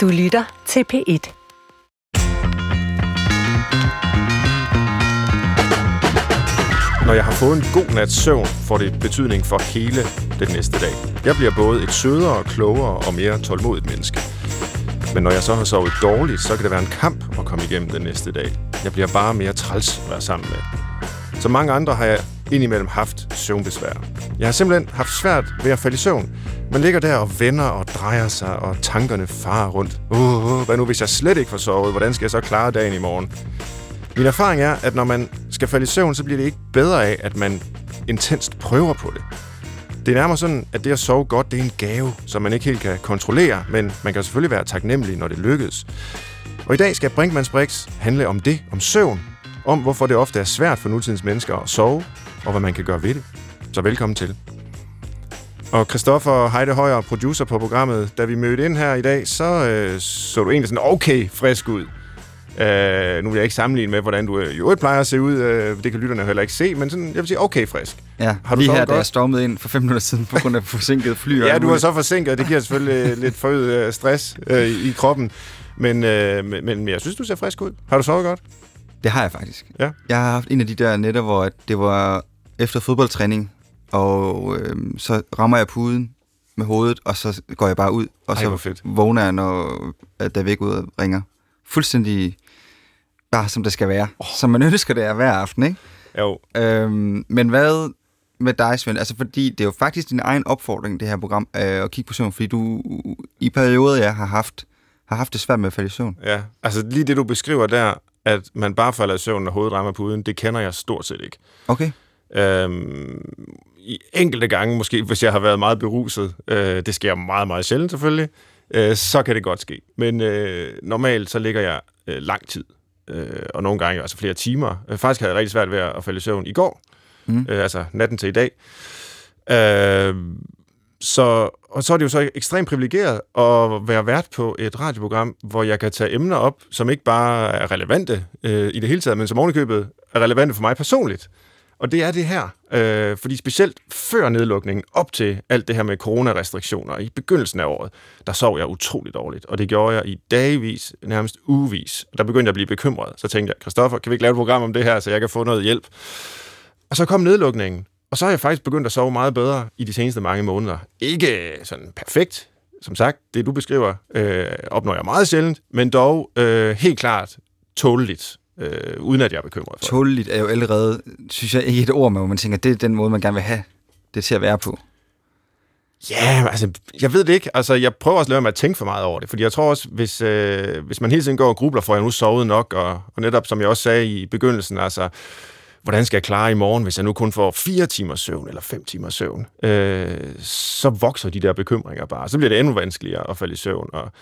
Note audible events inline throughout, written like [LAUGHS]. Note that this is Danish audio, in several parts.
Du lytter til P1. Når jeg har fået en god nats søvn, får det betydning for hele den næste dag. Jeg bliver både et sødere, klogere og mere tålmodigt menneske. Men når jeg så har sovet dårligt, så kan det være en kamp at komme igennem den næste dag. Jeg bliver bare mere træls at være sammen med. Som mange andre har jeg indimellem haft søvnbesvær. Jeg har simpelthen haft svært ved at falde i søvn. Man ligger der og vender og drejer sig, og tankerne farer rundt. Uh, uh, hvad nu, hvis jeg slet ikke får sovet? Hvordan skal jeg så klare dagen i morgen? Min erfaring er, at når man skal falde i søvn, så bliver det ikke bedre af, at man intenst prøver på det. Det er nærmere sådan, at det at sove godt, det er en gave, som man ikke helt kan kontrollere, men man kan selvfølgelig være taknemmelig, når det lykkes. Og i dag skal Brinkmanns Brix handle om det, om søvn, om hvorfor det ofte er svært for nutidens mennesker at sove, og hvad man kan gøre ved det. Så velkommen til. Og Christoffer Heide Højer, producer på programmet, da vi mødte ind her i dag, så øh, så du egentlig sådan okay frisk ud. Øh, nu vil jeg ikke sammenligne med, hvordan du øh, i øvrigt plejer at se ud. Øh, det kan lytterne heller ikke se, men sådan, jeg vil sige okay frisk. Ja, Har du lige her, da godt? jeg stormede ind for fem minutter siden på grund af forsinket fly. [LAUGHS] Ja, du muligt. så forsinket, det giver selvfølgelig lidt forøget øh, stress øh, i kroppen. Men, øh, men, men jeg synes, du ser frisk ud. Har du sovet godt? Det har jeg faktisk. Ja. Jeg har haft en af de der nætter, hvor det var efter fodboldtræning, og øhm, så rammer jeg puden med hovedet, og så går jeg bare ud, og Ej, så fedt. vågner jeg, når at der er væk ud og ringer. Fuldstændig bare som det skal være. Oh. Som man [LAUGHS] ønsker det er hver aften, ikke? Jo. Øhm, men hvad med dig, Svend? Altså, fordi det er jo faktisk din egen opfordring, det her program, øh, at kigge på søvn, fordi du i perioder ja, har haft har haft det svært med at falde i søvn. Ja, altså lige det, du beskriver der, at man bare falder i søvn, når hovedet rammer puden, det kender jeg stort set ikke. Okay. Øhm, I enkelte gange, måske hvis jeg har været meget beruset, øh, det sker meget, meget sjældent selvfølgelig, øh, så kan det godt ske. Men øh, normalt så ligger jeg øh, lang tid, øh, og nogle gange altså flere timer. Øh, faktisk havde jeg rigtig svært ved at falde i søvn i går, Mm. øh, altså natten til i dag. Øh, så, og så er det jo så ekstremt privilegeret at være vært på et radioprogram, hvor jeg kan tage emner op, som ikke bare er relevante øh, i det hele taget, men som ovenikøbet er relevante for mig personligt. Og det er det her. Øh, fordi specielt før nedlukningen, op til alt det her med coronarestriktioner, i begyndelsen af året, der sov jeg utroligt dårligt. Og det gjorde jeg i dagvis, nærmest ugevis. Og der begyndte jeg at blive bekymret. Så tænkte jeg, Kristoffer, kan vi ikke lave et program om det her, så jeg kan få noget hjælp? Og så kom nedlukningen. Og så har jeg faktisk begyndt at sove meget bedre i de seneste mange måneder. Ikke sådan perfekt, som sagt. Det, du beskriver, øh, opnår jeg meget sjældent, men dog øh, helt klart tåleligt, øh, uden at jeg er bekymret for det. Tåleligt er jo allerede, synes jeg, ikke et ord, hvor man tænker, det er den måde, man gerne vil have det til at være på. Ja, altså, jeg ved det ikke. Altså, jeg prøver også at lade med at tænke for meget over det, fordi jeg tror også, hvis, øh, hvis man hele tiden går og grubler, får jeg nu sovet nok, og, og netop, som jeg også sagde i begyndelsen, altså, hvordan skal jeg klare i morgen, hvis jeg nu kun får fire timers søvn, eller fem timers søvn, øh, så vokser de der bekymringer bare. Så bliver det endnu vanskeligere at falde i søvn, og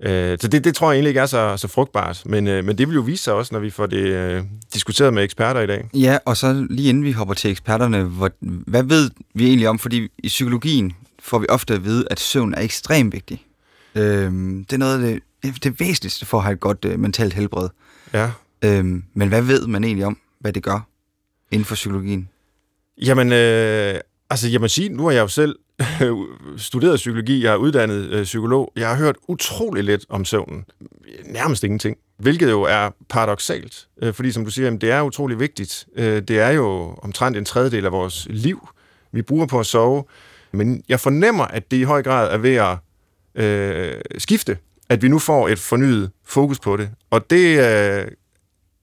Øh, så det, det tror jeg egentlig ikke er så, så frugtbart, men, øh, men det vil jo vise sig også, når vi får det øh, diskuteret med eksperter i dag. Ja, og så lige inden vi hopper til eksperterne, hvor, hvad ved vi egentlig om? Fordi i psykologien får vi ofte at vide, at søvn er ekstremt vigtig. Øhm, det er noget af det, det væsentligste for at have et godt øh, mentalt helbred. Ja. Øhm, men hvad ved man egentlig om, hvad det gør inden for psykologien? Jamen, øh, altså, jeg må sige, nu har jeg jo selv Øh, studeret psykologi, jeg er uddannet øh, psykolog. Jeg har hørt utrolig lidt om søvnen. Nærmest ingenting. Hvilket jo er paradoxalt, øh, fordi som du siger, jamen, det er utrolig vigtigt. Øh, det er jo omtrent en tredjedel af vores liv, vi bruger på at sove. Men jeg fornemmer, at det i høj grad er ved at øh, skifte. At vi nu får et fornyet fokus på det. Og det øh,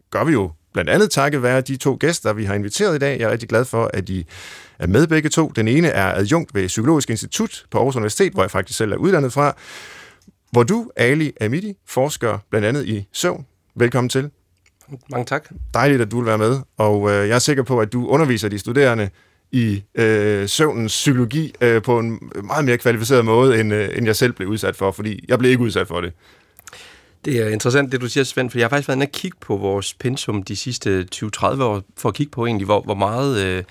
gør vi jo blandt andet takket være de to gæster, vi har inviteret i dag. Jeg er rigtig glad for, at de er med begge to. Den ene er adjunkt ved Psykologisk Institut på Aarhus Universitet, hvor jeg faktisk selv er uddannet fra. Hvor du, Ali Amidi, forsker blandt andet i søvn. Velkommen til. Mange tak. Dejligt, at du vil være med. Og øh, jeg er sikker på, at du underviser de studerende i øh, søvnens psykologi øh, på en meget mere kvalificeret måde, end, øh, end jeg selv blev udsat for, fordi jeg blev ikke udsat for det. Det er interessant, det du siger, Svend, for jeg har faktisk været inde og kigge på vores pensum de sidste 20-30 år, for at kigge på egentlig, hvor, hvor meget øh,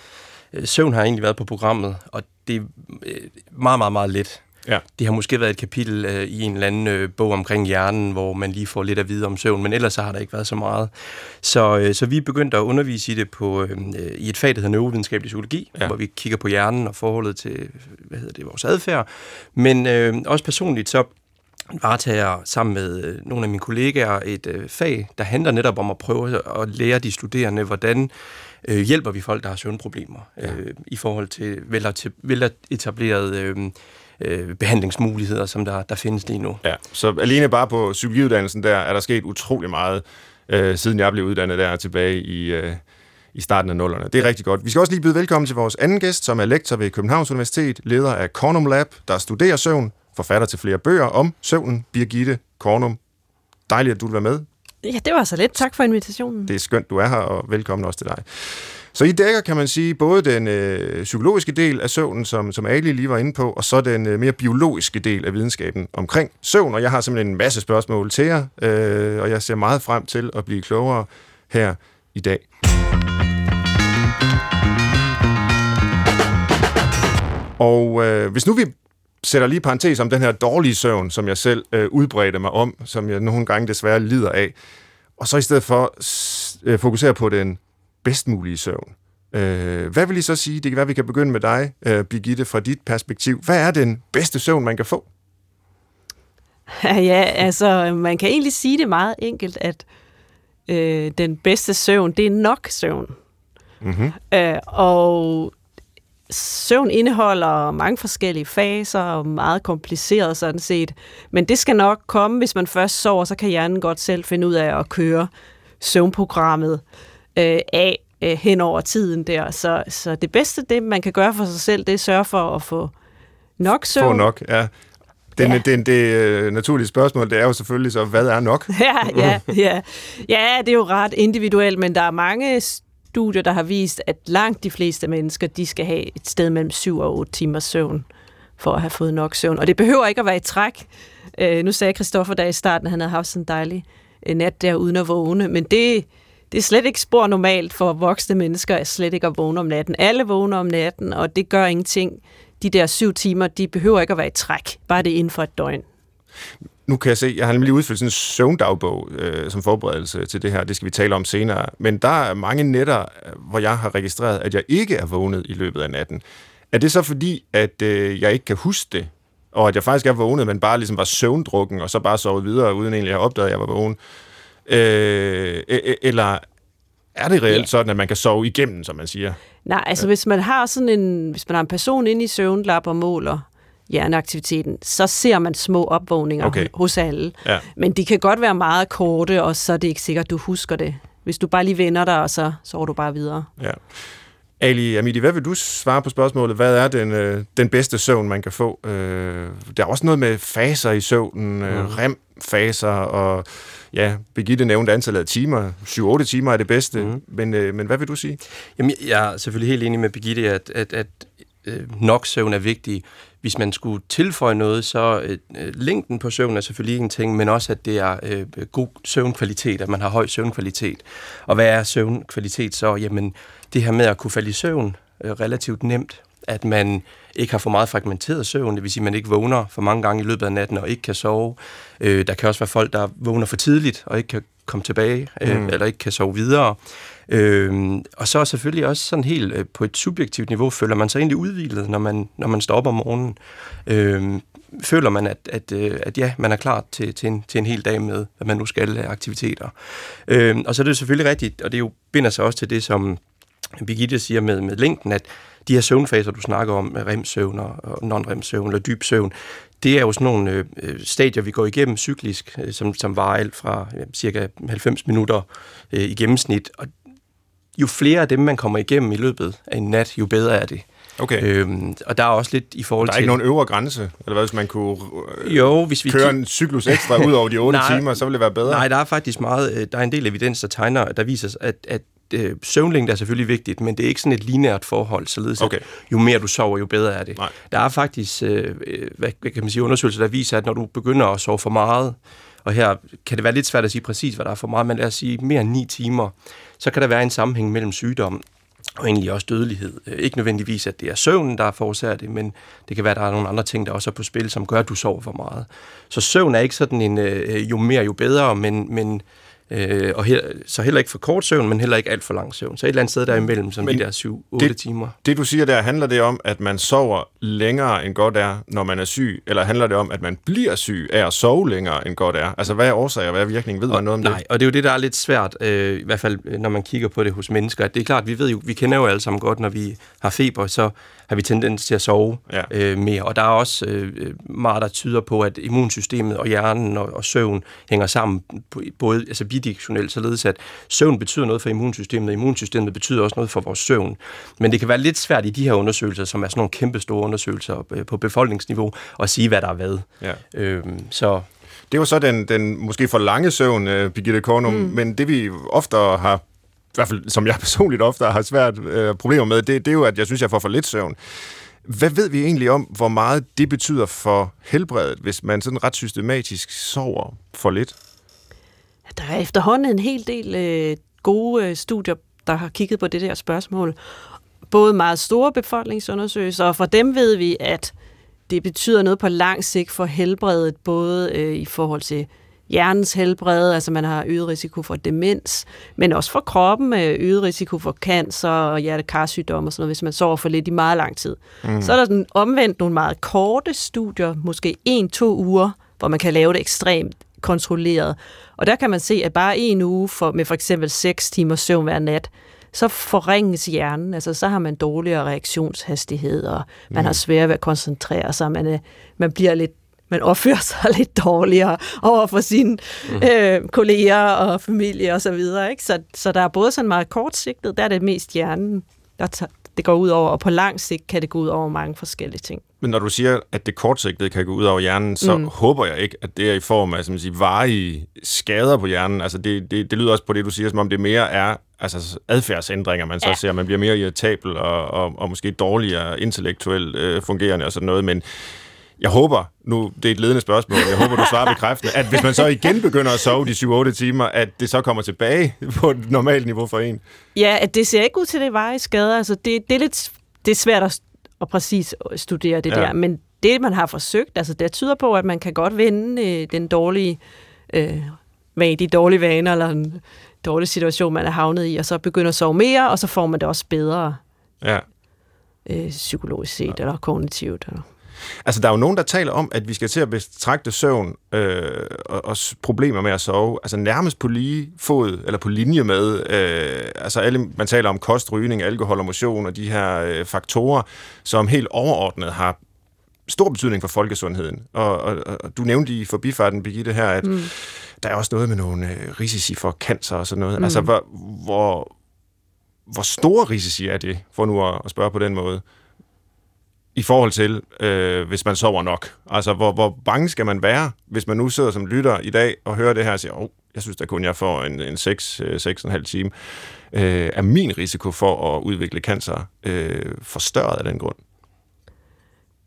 søvn har egentlig været på programmet, og det er øh, meget, meget, meget let. Ja. Det har måske været et kapitel øh, i en eller anden øh, bog omkring hjernen, hvor man lige får lidt at vide om søvn, men ellers så har der ikke været så meget. Så, øh, så vi er begyndt at undervise i det på, øh, i et fag, der hedder neurovidenskabelig psykologi, ja. hvor vi kigger på hjernen og forholdet til hvad hedder det, vores adfærd. Men øh, også personligt, så varetager sammen med øh, nogle af mine kollegaer et øh, fag, der handler netop om at prøve at lære de studerende, hvordan øh, hjælper vi folk, der har søvnproblemer, ja. øh, i forhold til veletablerede øh, øh, behandlingsmuligheder, som der, der findes lige nu. Ja, så alene bare på psykologiuddannelsen der, er der sket utrolig meget, øh, siden jeg blev uddannet der tilbage i... Øh, i starten af nullerne. Det er rigtig godt. Vi skal også lige byde velkommen til vores anden gæst, som er lektor ved Københavns Universitet, leder af Cornum Lab, der studerer søvn, forfatter til flere bøger om søvnen, Birgitte Cornum. Dejligt, at du vil være med. Ja, det var så lidt. Tak for invitationen. Det er skønt, du er her, og velkommen også til dig. Så I dækker, kan man sige, både den øh, psykologiske del af søvnen, som, som Ali lige var inde på, og så den øh, mere biologiske del af videnskaben omkring søvn. Og jeg har simpelthen en masse spørgsmål til jer, øh, og jeg ser meget frem til at blive klogere her i dag. Og øh, hvis nu vi sætter lige parentes om den her dårlige søvn, som jeg selv øh, udbredte mig om, som jeg nogle gange desværre lider af, og så i stedet for øh, fokusere på den bedst mulige søvn. Øh, hvad vil I så sige? Det kan være, vi kan begynde med dig, øh, Birgitte, fra dit perspektiv. Hvad er den bedste søvn, man kan få? [LAUGHS] Ja, altså, man kan egentlig sige det meget enkelt, at øh, den bedste søvn, det er nok søvn. Mm-hmm. Øh, og søvn indeholder mange forskellige faser og meget kompliceret sådan set. Men det skal nok komme, hvis man først sover, så kan hjernen godt selv finde ud af at køre søvnprogrammet øh, af øh, hen over tiden der. Så, så det bedste, det man kan gøre for sig selv, det er at sørge for at få nok søvn. Få nok, ja. Den, ja. det, det øh, naturlige spørgsmål, det er jo selvfølgelig så, hvad er nok? [LAUGHS] Ja, ja, ja. ja, det er jo ret individuelt, men der er mange studier, der har vist, at langt de fleste mennesker, de skal have et sted mellem 7 og 8 timers søvn, for at have fået nok søvn. Og det behøver ikke at være i træk. Øh, nu sagde Christoffer der i starten, at han havde haft sådan en dejlig øh, nat der uden at vågne, men det, det er slet ikke spor normalt for voksne mennesker at slet ikke at vågne om natten. Alle vågner om natten, og det gør ingenting. De der syv timer, de behøver ikke at være i træk. Bare det inden for et døgn. Nu kan jeg se, jeg har nemlig udfyldt sådan en søvndagbog øh, som forberedelse til det her. Det skal vi tale om senere. Men der er mange nætter, hvor jeg har registreret, at jeg ikke er vågnet i løbet af natten. Er det så fordi, at øh, jeg ikke kan huske det? Og at jeg faktisk er vågnet, men bare ligesom var søvndrukken, og så bare sovet videre, uden egentlig at have opdaget, at jeg var vågen? Øh, e, e, eller er det reelt ja. sådan, at man kan sove igennem, som man siger? Nej, altså ja. hvis man har sådan en, hvis man har en person inde i søvnlab og måler hjerneaktiviteten, så ser man små opvågninger okay. hos alle. Ja. Men de kan godt være meget korte, og så er det ikke sikkert, at du husker det. Hvis du bare lige vender dig, og så sover du bare videre. Ja. Ali Amidi, hvad vil du svare på spørgsmålet? Hvad er den, øh, den bedste søvn, man kan få? Øh, der er også noget med faser i søvnen, øh, mm. rem-faser, og ja, Birgitte nævnte antallet af timer. 7-8 timer er det bedste, mm. men, øh, men hvad vil du sige? Jamen, jeg er selvfølgelig helt enig med Birgitte, at, at, at øh, nok søvn er vigtig. Hvis man skulle tilføje noget, så øh, længden på søvn er selvfølgelig en ting, men også, at det er øh, god søvnkvalitet, at man har høj søvnkvalitet. Og hvad er søvnkvalitet så? Jamen, det her med at kunne falde i søvn øh, relativt nemt, at man ikke har for meget fragmenteret søvn, det vil sige, at man ikke vågner for mange gange i løbet af natten og ikke kan sove. Øh, der kan også være folk, der vågner for tidligt og ikke kan komme tilbage, øh, mm. eller ikke kan sove videre. Øh, og så selvfølgelig også sådan helt øh, på et subjektivt niveau, føler man sig egentlig udvilet, når man, når man står op om morgenen. Øh, føler man, at, at, øh, at ja, man er klar til, til, en, til en hel dag med, hvad man nu skal af aktiviteter. Øh, og så er det selvfølgelig rigtigt, og det jo binder sig også til det, som Birgitte siger med, med længden, at de her søvnfaser, du snakker om, remsøvn og non-remsøvn eller dyb søvn, det er jo sådan nogle øh, øh, stadier, vi går igennem cyklisk, øh, som, som varer alt fra øh, cirka 90 minutter øh, i gennemsnit. Og jo flere af dem, man kommer igennem i løbet af en nat, jo bedre er det. Okay. Øhm, og der er også lidt i forhold til... Der er til... ikke nogen øvre grænse? Eller hvad, hvis man kunne øh, jo, hvis vi køre en cyklus ekstra ud over de 8 [LAUGHS] nej, timer, så ville det være bedre? Nej, der er faktisk meget... Øh, der er en del evidens, der tegner, der viser, at, at øh, søvnlængde er selvfølgelig vigtigt, men det er ikke sådan et lineært forhold, således okay. at jo mere du sover, jo bedre er det. Nej. Der er faktisk øh, hvad, hvad kan man sige, undersøgelser, der viser, at når du begynder at sove for meget, og her kan det være lidt svært at sige præcis, hvad der er for meget, men lad os sige mere end 9 timer, så kan der være en sammenhæng mellem sygdom og egentlig også dødelighed. Øh, ikke nødvendigvis, at det er søvnen, der forårsager det, men det kan være, at der er nogle andre ting, der også er på spil, som gør, at du sover for meget. Så søvn er ikke sådan en, øh, jo mere, jo bedre, men, men Øh, og her, så heller ikke for kort søvn, men heller ikke alt for lang søvn. Så et eller andet sted derimellem, som Men de der 7-8 det- timer. Det, du siger der, handler det om, at man sover længere end godt er, når man er syg? Eller handler det om, at man bliver syg af at sove længere end godt er? Altså, hvad er årsager, hvad er virkningen? Ved man noget om Nej, det? og det er jo det, der er lidt svært, øh, i hvert fald øh, når man kigger på det hos mennesker. At det er klart, vi ved jo, vi kender jo alle sammen godt, når vi har feber, så har vi tendens til at sove Ja. øh, mere. Og der er også øh, øh, meget, der tyder på, at immunsystemet og hjernen og, og søvn hænger sammen, på- både altså bidirektionelt, således at søvn betyder noget for immunsystemet, og immunsystemet betyder også noget for vores søvn. Men det kan være lidt svært i de her undersøgelser, som er sådan nogle kæmpe store undersøgelser øh, på befolkningsniveau, at sige, hvad der er hvad. Ja. Øhm, så Det var så den, den måske for lange søvn, uh, Birgitte Kornum, mm. men det vi ofte har, i hvert fald som jeg [LAUGHS] personligt ofte har svært øh, problemer med, det, det er jo, at jeg synes, jeg får for lidt søvn. Hvad ved vi egentlig om, hvor meget det betyder for helbredet, hvis man sådan ret systematisk sover for lidt? Der er efterhånden en hel del øh, gode øh, studier, der har kigget på det der spørgsmål. Både meget store befolkningsundersøgelser, og for dem ved vi, at det betyder noget på lang sigt for helbredet, både øh, i forhold til hjernens helbred, altså man har øget risiko for demens, men også for kroppen med øget risiko for cancer og hjertekarsygdom og sådan noget, hvis man sover for lidt i meget lang tid. Mm. Så er der sådan omvendt nogle meget korte studier, måske en-to uger, hvor man kan lave det ekstremt kontrolleret. Og der kan man se, at bare en uge for, med for eksempel 6 timer søvn hver nat, så forringes hjernen, altså så har man dårligere reaktionshastighed, og man har svært ved at koncentrere sig, man, man bliver lidt man opfører [LAUGHS] sig lidt dårligere over for sine mm. øh, kolleger og familie og så videre. Ikke? Så, så der er både sådan meget kortsigtet, der er det mest hjernen, der tager, det går ud over, og på lang sigt kan det gå ud over mange forskellige ting. Men når du siger, at det kortsigtede kan gå ud over hjernen, så mm. håber jeg ikke, at det er i form af som siger, varige skader på hjernen. Altså det, det, det lyder også på det, du siger, som om det mere er altså adfærdsændringer, man så ja. ser. Man bliver mere irritabel og, og, og måske dårligere intellektuelt øh, fungerende og sådan noget. Men jeg håber, nu det er et ledende spørgsmål, jeg håber, du svarer bekræftende, at hvis man så igen begynder at sove de 7-8 timer, at det så kommer tilbage på et normalt niveau for en. Ja, at det ser ikke ud til, at det var i skader. Altså, det, det, er lidt, det er svært at, at præcis studere det Ja. ja. der, men det, man har forsøgt, altså det tyder på, at man kan godt vende øh, den dårlige, øh, vane, de dårlige vaner, eller en dårlig situation, man er havnet i, og så begynder at sove mere, og så får man det også bedre Ja. øh, psykologisk set, eller kognitivt. Eller. Altså, der er jo nogen, der taler om, at vi skal til at betragte søvn øh, og, og problemer med at sove, altså nærmest på lige fod, eller på linje med, øh, altså alle, man taler om kost, rygning, alkohol og motion, og de her øh, faktorer, som helt overordnet har stor betydning for folkesundheden. Og, og, og du nævnte i forbifarten, Birgitte, her, at mm. der er også noget med nogle øh, risici for cancer og sådan noget. Mm. Altså, hvor, hvor, hvor store risici er det, for nu at, at spørge på den måde? I forhold til, øh, hvis man sover nok. Altså, hvor, hvor bange skal man være, hvis man nu sidder som lytter i dag og hører det her og siger, oh, jeg synes da kun, jeg får en, en 6, 6,5 øh, time. Øh, er min risiko for at udvikle cancer øh, forstørret af den grund?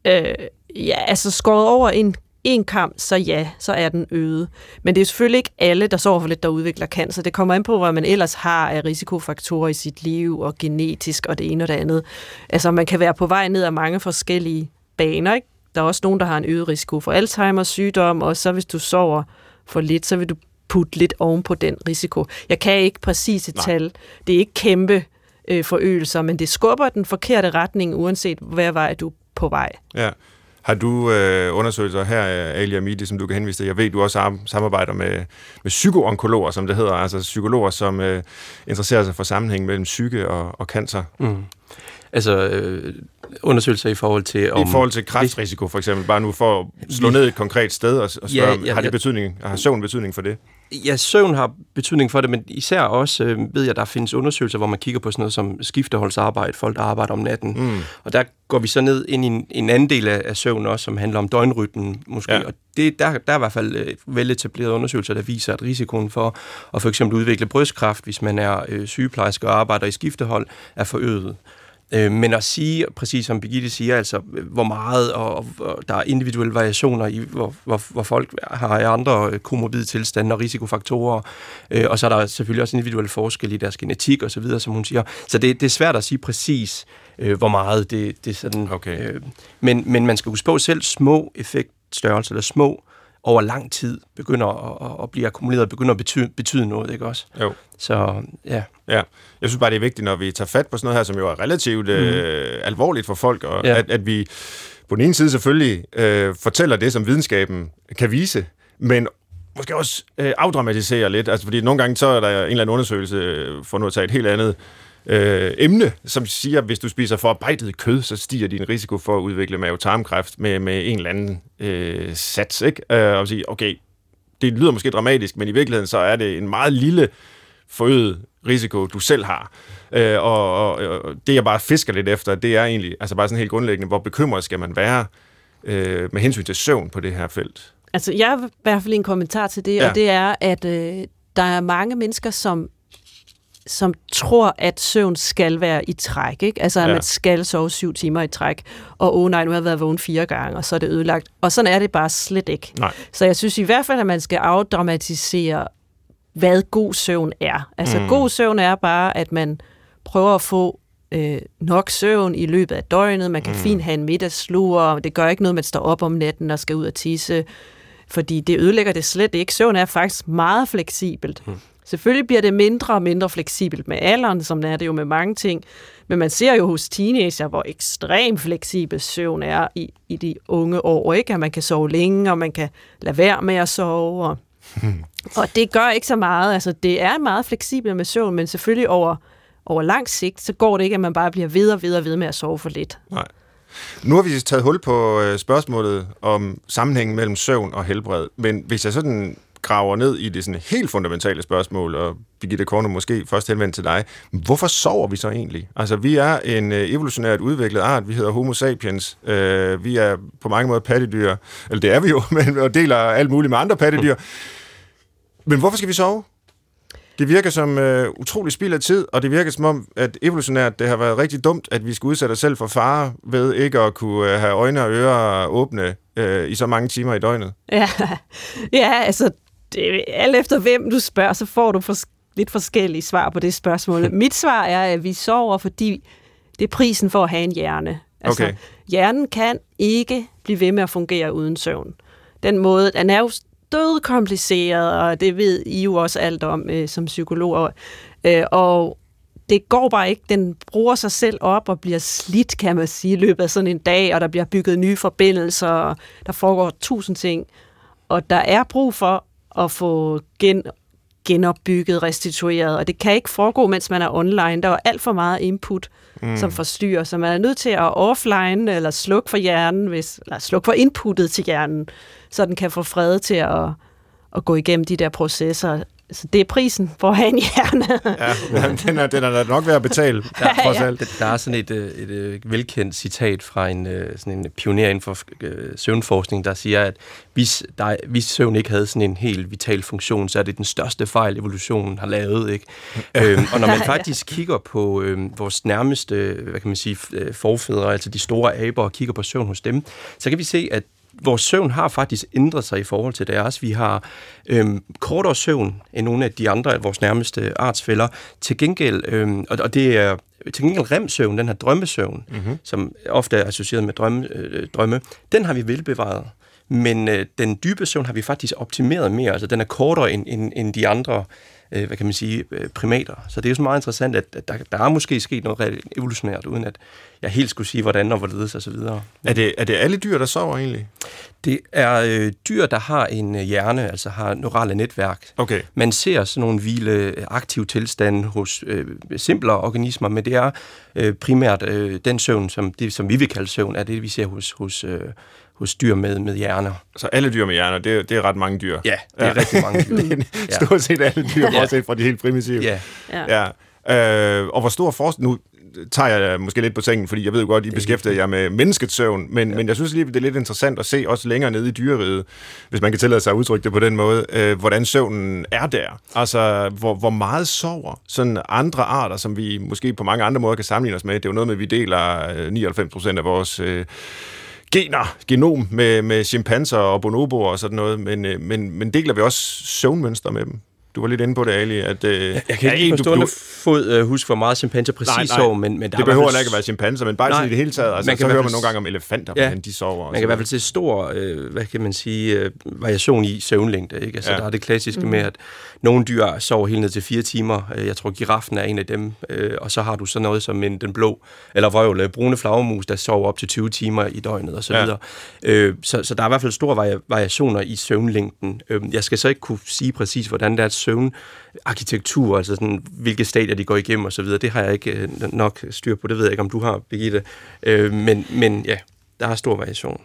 Øh, ja, altså skåret over en, en kamp, så ja, så er den øget. Men det er selvfølgelig ikke alle, der sover for lidt, der udvikler cancer. Det kommer an på, hvad man ellers har af risikofaktorer i sit liv, og genetisk, og det ene og det andet. Altså, man kan være på vej ned ad mange forskellige baner, ikke? Der er også nogen, der har en øget risiko for Alzheimer's sygdom, og så hvis du sover for lidt, så vil du putte lidt oven på den risiko. Jeg kan ikke præcis et Nej. tal. Det er ikke kæmpe øh, forøgelser, men det skubber den forkerte retning, uanset hvad vej du er på vej. Ja. Har du øh, undersøgelser her, øh, Ali Amidi, som du kan henvise til? Jeg ved, du også samarbejder med, med psykoonkologer, som det hedder, altså psykologer, som øh, interesserer sig for sammenhæng mellem psyke og, og cancer. Mm. Altså øh, undersøgelser i forhold til... Om, I forhold til kræftrisiko, for eksempel, bare nu for at slå ned et konkret sted og, og spørge, Ja, ja, har det betydning, har søvn betydning for det? Ja, søvn har betydning for det, men især også øh, ved jeg, der findes undersøgelser, hvor man kigger på sådan noget som skifteholdsarbejde, folk der arbejder om natten. Mm. Og der går vi så ned ind i en, en anden del af, af søvn også, som handler om døgnrytmen måske. Ja. Og det, der, der er i hvert fald øh, veletablerede undersøgelser, der viser, at risikoen for at for eksempel udvikle brystkræft, hvis man er øh, sygeplejerske og arbejder i skiftehold, er forøget. Øh, Men at sige, præcis som Birgitte siger, altså hvor meget, og, og, og der er individuelle variationer i, hvor, hvor, hvor folk har andre øh, komorbide tilstande og risikofaktorer, øh, og så er der selvfølgelig også individuelle forskelle i deres genetik og så videre, som hun siger. Så det, det er svært at sige præcis, øh, hvor meget det, det er sådan. Okay. Øh, men, men man skal huske på selv små effektstørrelser, eller små over lang tid begynder at, at, blive akkumuleret og begynder at betyde, betyde noget, ikke også? Jo. Så ja. Ja, jeg synes bare, det er vigtigt, når vi tager fat på sådan noget her, som jo er relativt mm. øh, alvorligt for folk, og Ja. at, at vi på den ene side selvfølgelig øh, fortæller det, som videnskaben kan vise, men måske også øh, afdramatisere lidt, altså fordi nogle gange så er der en eller anden undersøgelse, øh, for nu at tage et helt andet øh, emne, som siger, at hvis du spiser forarbejdet kød, så stiger din risiko for at udvikle mavetarmkræft med, med en eller anden øh, sats, ikke? Øh, og sige, okay, det lyder måske dramatisk, men i virkeligheden så er det en meget lille forøget risiko, du selv har. Øh, og, og, og det, jeg bare fisker lidt efter, det er egentlig, altså bare sådan helt grundlæggende, hvor bekymret skal man være øh, med hensyn til søvn på det her felt? Altså, jeg har i hvert fald en kommentar til det, Ja. og det er, at øh, der er mange mennesker, som som tror, at søvn skal være i træk. Ikke? Altså, at Ja. man skal sove syv timer i træk. Og åh nej, nu har jeg været vågen fire gange, og så er det ødelagt. Og sådan er det bare slet ikke. Nej. Så jeg synes i hvert fald, at man skal afdramatisere, hvad god søvn er. Altså, mm. god søvn er bare, at man prøver at få øh, nok søvn i løbet af døgnet. Man kan mm. fint have en middagslur, og det gør ikke noget, man står op om natten og skal ud og tisse, fordi det ødelægger det slet ikke. Søvn er faktisk meget fleksibelt. Mm. Selvfølgelig bliver det mindre og mindre fleksibelt med alderen, som det er det jo med mange ting. Men man ser jo hos teenager, hvor ekstremt fleksibel søvn er i, i de unge år. Ikke? At man kan sove længe, og man kan lade være med at sove. Og, [LAUGHS] og det gør ikke så meget. Altså, det er meget fleksibelt med søvn, men selvfølgelig over, over lang sigt, så går det ikke, at man bare bliver ved og ved og ved med at sove for lidt. Nej. Nu har vi taget hul på øh, spørgsmålet om sammenhængen mellem søvn og helbred, men hvis jeg sådan graver ned i det sådan helt fundamentale spørgsmål, og Birgitte Korno måske først henvendt til dig, hvorfor sover vi så egentlig? Altså, vi er en øh, evolutionært udviklet art, vi hedder Homo sapiens, øh, vi er på mange måder pattedyr, eller det er vi jo, [LAUGHS] men og deler alt muligt med andre pattedyr. Men hvorfor skal vi sove? Det virker som øh, utrolig spild af tid, og det virker som om, at evolutionært det har været rigtig dumt, at vi skal udsætte os selv for fare ved ikke at kunne øh, have øjne og ører åbne øh, i så mange timer i døgnet. Ja, [LAUGHS] ja altså, det, alt efter hvem du spørger, så får du fors- lidt forskellige svar på det spørgsmål. [LAUGHS] Mit svar er, at vi sover, fordi det er prisen for at have en hjerne. Altså, Okay. hjernen kan ikke blive ved med at fungere uden søvn. Den måde, den er jo død kompliceret, og det ved I jo også alt om øh, som psykologer. Øh, og det går bare ikke. Den bruger sig selv op og bliver slidt, kan man sige, i løbet af sådan en dag, og der bliver bygget nye forbindelser, og der foregår tusind ting. Og der er brug for at få gen, genopbygget, restitueret, og det kan ikke foregå, mens man er online. Der er alt for meget input, mm. som forstyrrer, så man er nødt til at offline eller slukke for hjernen, hvis, eller slukke for inputtet til hjernen, så den kan få fred til at, at gå igennem de der processer. Så det er prisen for at have en hjerne. Ja, den er, den er da nok værd at betale, [LAUGHS] ja, trods alt. Der, der er sådan et, øh, et, et velkendt citat fra en, øh, sådan en pioner inden for øh, søvnforskning, der siger, at hvis, der, hvis søvn ikke havde sådan en helt vital funktion, så er det den største fejl, evolutionen har lavet. Ikke? øhm, og når man [LAUGHS] faktisk kigger på øh, vores nærmeste hvad kan man sige, øh, forfædre, altså de store aber, og kigger på søvn hos dem, så kan vi se, at vores søvn har faktisk ændret sig i forhold til deres. Vi har øhm, kortere søvn end nogle af de andre af vores nærmeste artsfælder. Til gengæld, øhm, og, og det er til gengæld remsøvn, den her drømmesøvn, mm-hmm. som ofte er associeret med drømme, øh, drømme, den har vi velbevaret. Men øh, den dybe søvn har vi faktisk optimeret mere, altså den er kortere end, end, end de andre øh, hvad kan man sige, øh, primater. Så det er jo så meget interessant, at, at der, der er måske sket noget evolutionært, uden at jeg helt skulle sige, hvordan og hvorledes og så videre. Er det, er det alle dyr, der sover egentlig? Det er øh, dyr, der har en øh, hjerne, altså har neurale netværk. Okay. Man ser sådan nogle hvile aktive tilstande hos øh, simplere organismer, men det er øh, primært øh, den søvn, som, det, som vi vil kalde søvn, er det, vi ser hos, hos, øh, hos dyr med, med hjerner. Så alle dyr med hjerner, det, er- det er ret mange dyr. Ja, det er ja. rigtig mange dyr. [LAUGHS] det er stort set alle dyr, [LAUGHS] Ja. bortset fra de helt primitive. Ja. Ja. Ja. Øh, og hvor stor forskel... Nu tager jeg måske lidt på sengen, fordi jeg ved jo godt, I beskæftiger jer med menneskets søvn, men, ja. men jeg synes lige, det er lidt interessant at se også længere nede i dyreriget, hvis man kan tillade sig at udtrykke det på den måde, øh, hvordan søvnen er der. Altså, hvor, hvor meget sover sådan andre arter, som vi måske på mange andre måder kan sammenligne os med. Det er jo noget med, at vi deler øh, 99 procent af vores... Øh, gener, genom med, med chimpanser og bonoboer og sådan noget, men, øh, men, men deler vi også søvnmønster med dem? Du var lidt inde på det, Ali. At, øh, jeg, jeg kan ikke forstå du, fod øh, huske, hvor meget chimpanser præcis nej, nej, sover, men, men der det behøver ikke at være chimpanser, men bare nej, i det hele taget. Altså, man kan så hører man nogle gange om elefanter, ja, hvordan de sover. Man kan i hvert fald se stor, øh, hvad kan man sige, øh, variation i søvnlængde. Ikke? Altså, ja. Der er det klassiske mm. med, at nogle dyr sover helt ned til fire timer. Øh, jeg tror, giraffen er en af dem. Øh, og så har du så noget som en, den blå, eller vrøvle, brune flagermus, der sover op til 20 timer i døgnet osv. Ja. Øh, så, så der er i hvert fald store variationer i søvnlængden. Øh, jeg skal så ikke kunne sige præcis, hvordan deres søvnarkitektur, altså sådan, hvilke stadier de går igennem osv., det har jeg ikke øh, nok styr på. Det ved jeg ikke, om du har, Birgitte. Øh, men, men ja, der er stor variation.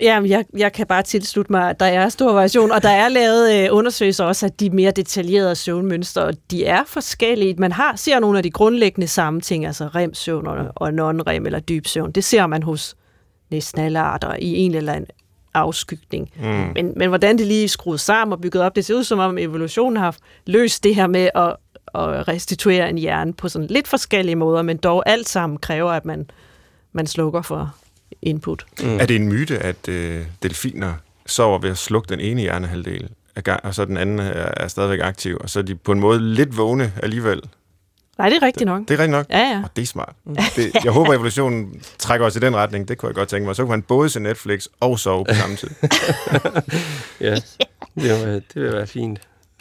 Ja, jeg, jeg kan bare tilslutte mig, at der er stor variation, og der er lavet øh, undersøgelser også af de mere detaljerede søvnmønstre, og de er forskellige. Man har ser nogle af de grundlæggende samme ting, altså remsøvn og, og non-rem eller dyb søvn. Det ser man hos næsten alle arter i en eller anden afskygning. Mm. Men, men hvordan det lige er skruet sammen og bygget op, det ser ud som om evolutionen har løst det her med at, at restituere en hjerne på sådan lidt forskellige måder, men dog alt sammen kræver, at man, man slukker for input. Mm. Er det en myte, at øh, delfiner sover ved at slukke den ene hjernehalvdel, og så den anden er, er stadigvæk aktiv, og så er de på en måde lidt vågne alligevel? Nej, det er rigtigt nok. Det, det er rigtigt nok? Ja, ja. Og det er smart. Mm. Det, jeg håber, evolutionen trækker os i den retning. Det kunne jeg godt tænke mig. Så kunne han både se Netflix og sove på samme tid. [LAUGHS] ja, det vil, det vil være fint.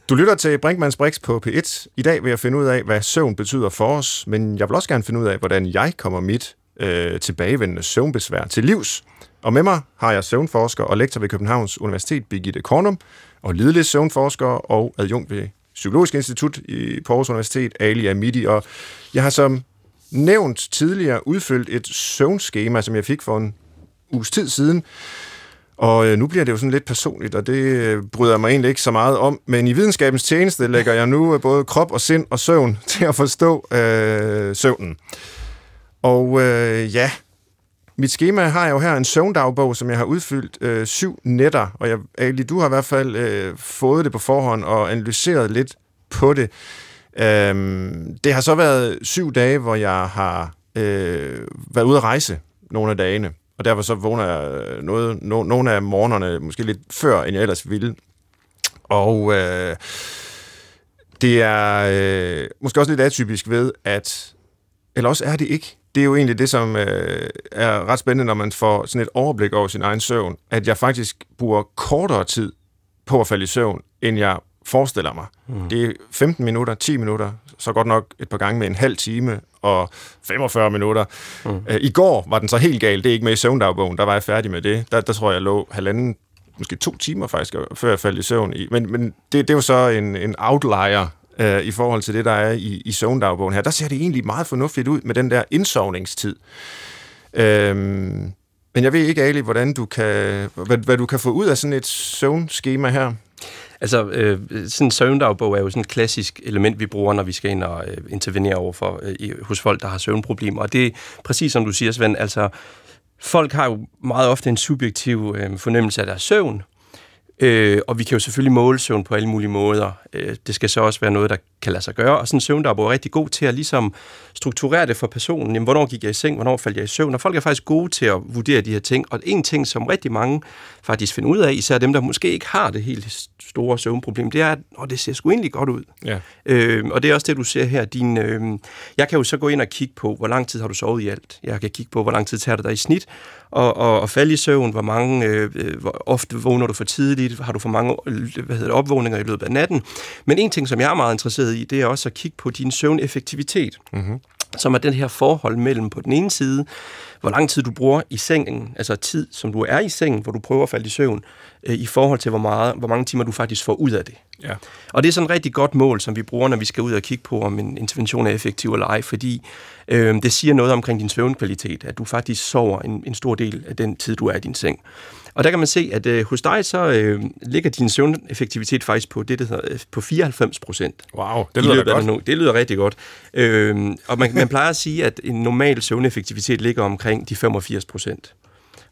Du lytter til Brinkmanns Brix på P1. I dag vil jeg finde ud af, hvad søvn betyder for os, men jeg vil også gerne finde ud af, hvordan jeg kommer mit øh, tilbagevendende søvnbesvær til livs. Og med mig har jeg søvnforsker og lektor ved Københavns Universitet, Birgitte Kornum, og lidelig søvnforsker og adjunkt ved Psykologisk Institut i Aarhus Universitet, Ali Amidi. Og jeg har som nævnt tidligere udfyldt et søvnskema, som jeg fik for en uges tid siden. Og øh, nu bliver det jo sådan lidt personligt, og det øh, bryder jeg mig egentlig ikke så meget om. Men i videnskabens tjeneste lægger jeg nu øh, både krop og sind og søvn [LAUGHS] til at forstå øh, søvnen. Og øh, ja, mit schema har jeg jo her en søvndagbog, som jeg har udfyldt øh, syv nætter, og jeg, Ali, du har i hvert fald øh, fået det på forhånd og analyseret lidt på det. Øhm, det har så været syv dage, hvor jeg har øh, været ude at rejse nogle af dagene, og derfor så vågner jeg øh, noget, no, nogle af morgenerne måske lidt før, end jeg ellers ville. Og øh, det er øh, måske også lidt atypisk ved, at eller også er det ikke det er jo egentlig det, som øh, er ret spændende, når man får sådan et overblik over sin egen søvn, at jeg faktisk bruger kortere tid på at falde i søvn, end jeg forestiller mig. Mm. Det er 15 minutter, 10 minutter, så godt nok et par gange med en halv time og 45 minutter. Mm. Øh, I går var den så helt gal, det er ikke med i søvndagbogen, der var jeg færdig med det. Der, der tror jeg, jeg lå halvanden, måske to timer faktisk, før jeg faldt i søvn. I. Men, men det, det var så en, en outlier øh, i forhold til det, der er i, i søvndagbogen her. Der ser det egentlig meget fornuftigt ud med den der indsovningstid. Øhm, men jeg ved ikke, Ali, hvordan du kan, hvad, hvad du kan få ud af sådan et søvnskema her. Altså, øh, sådan en søvndagbog er jo sådan et klassisk element, vi bruger, når vi skal ind og øh, intervenere over for, øh, hos folk, der har søvnproblemer. Og det er præcis som du siger, Svend, altså, folk har jo meget ofte en subjektiv øh, fornemmelse af deres søvn, Øh, og vi kan jo selvfølgelig måle søvn på alle mulige måder. Øh, det skal så også være noget, der kan lade sig gøre. Og sådan en søvndagbog er rigtig god til at ligesom strukturere det for personen. Jamen, hvornår gik jeg i seng? Hvornår faldt jeg i søvn? Og folk er faktisk gode til at vurdere de her ting. Og en ting, som rigtig mange faktisk finder ud af, især dem, der måske ikke har det helt store søvnproblem, det er, at oh, det ser sgu egentlig godt ud. Ja. Øh, og det er også det, du ser her. Din, øh, jeg kan jo så gå ind og kigge på, hvor lang tid har du sovet i alt. Jeg kan kigge på, hvor lang tid tager det dig i snit, og, og, og falde i søvn, hvor mange, øh, øh hvor ofte vågner du for tidligt, har du for mange hvad hedder det, opvågninger i løbet af natten. Men en ting, som jeg er meget interesseret i, det er også at kigge på din søvneffektivitet. Mm-hmm som er den her forhold mellem på den ene side, hvor lang tid du bruger i sengen, altså tid, som du er i sengen, hvor du prøver at falde i søvn, øh, i forhold til, hvor, meget, hvor mange timer du faktisk får ud af det. Ja. Og det er sådan et rigtig godt mål, som vi bruger, når vi skal ud og kigge på, om en intervention er effektiv eller ej, fordi øh, det siger noget omkring din søvnkvalitet, at du faktisk sover en, en stor del af den tid, du er i din seng. Og der kan man se, at øh, hos dig så øh, ligger din søvneffektivitet faktisk på det, der hedder, øh, på 94 procent. Wow, det lyder godt. Nu. Det lyder rigtig godt. Øh, og man, man plejer at sige, at en normal søvneffektivitet ligger omkring de 85 procent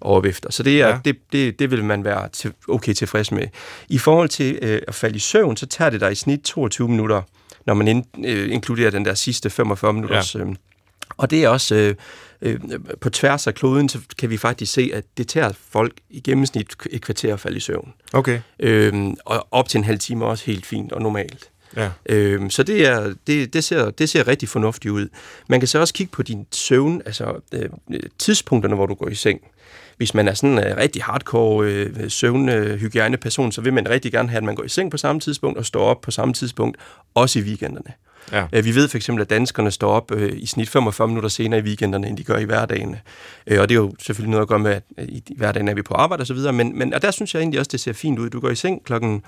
overvæfter. Så det, er, ja. det, det, det vil man være til, okay tilfreds med. I forhold til øh, at falde i søvn, så tager det dig i snit 22 minutter, når man in, øh, inkluderer den der sidste 45 minutters... Ja. Øh, og det er også øh, øh, på tværs af kloden, så kan vi faktisk se, at det tager folk i gennemsnit et kvarter at falde i søvn. Okay. Øhm, og op til en halv time også helt fint og normalt. Ja. Øhm, så det, er, det, det, ser, det ser rigtig fornuftigt ud. Man kan så også kigge på din søvn, altså øh, tidspunkterne, hvor du går i seng. Hvis man er sådan en øh, rigtig hardcore øh, søvnhygiejneperson, så vil man rigtig gerne have, at man går i seng på samme tidspunkt og står op på samme tidspunkt, også i weekenderne. Ja. Øh, Vi ved for eksempel, at danskerne står op øh, i snit 45 minutter senere i weekenderne, end de gør i hverdagen. Øh, og det er jo selvfølgelig noget at gøre med, at øh, i hverdagen er vi på arbejde og så videre, men, men og der synes jeg egentlig også, det ser fint ud. Du går i seng klokken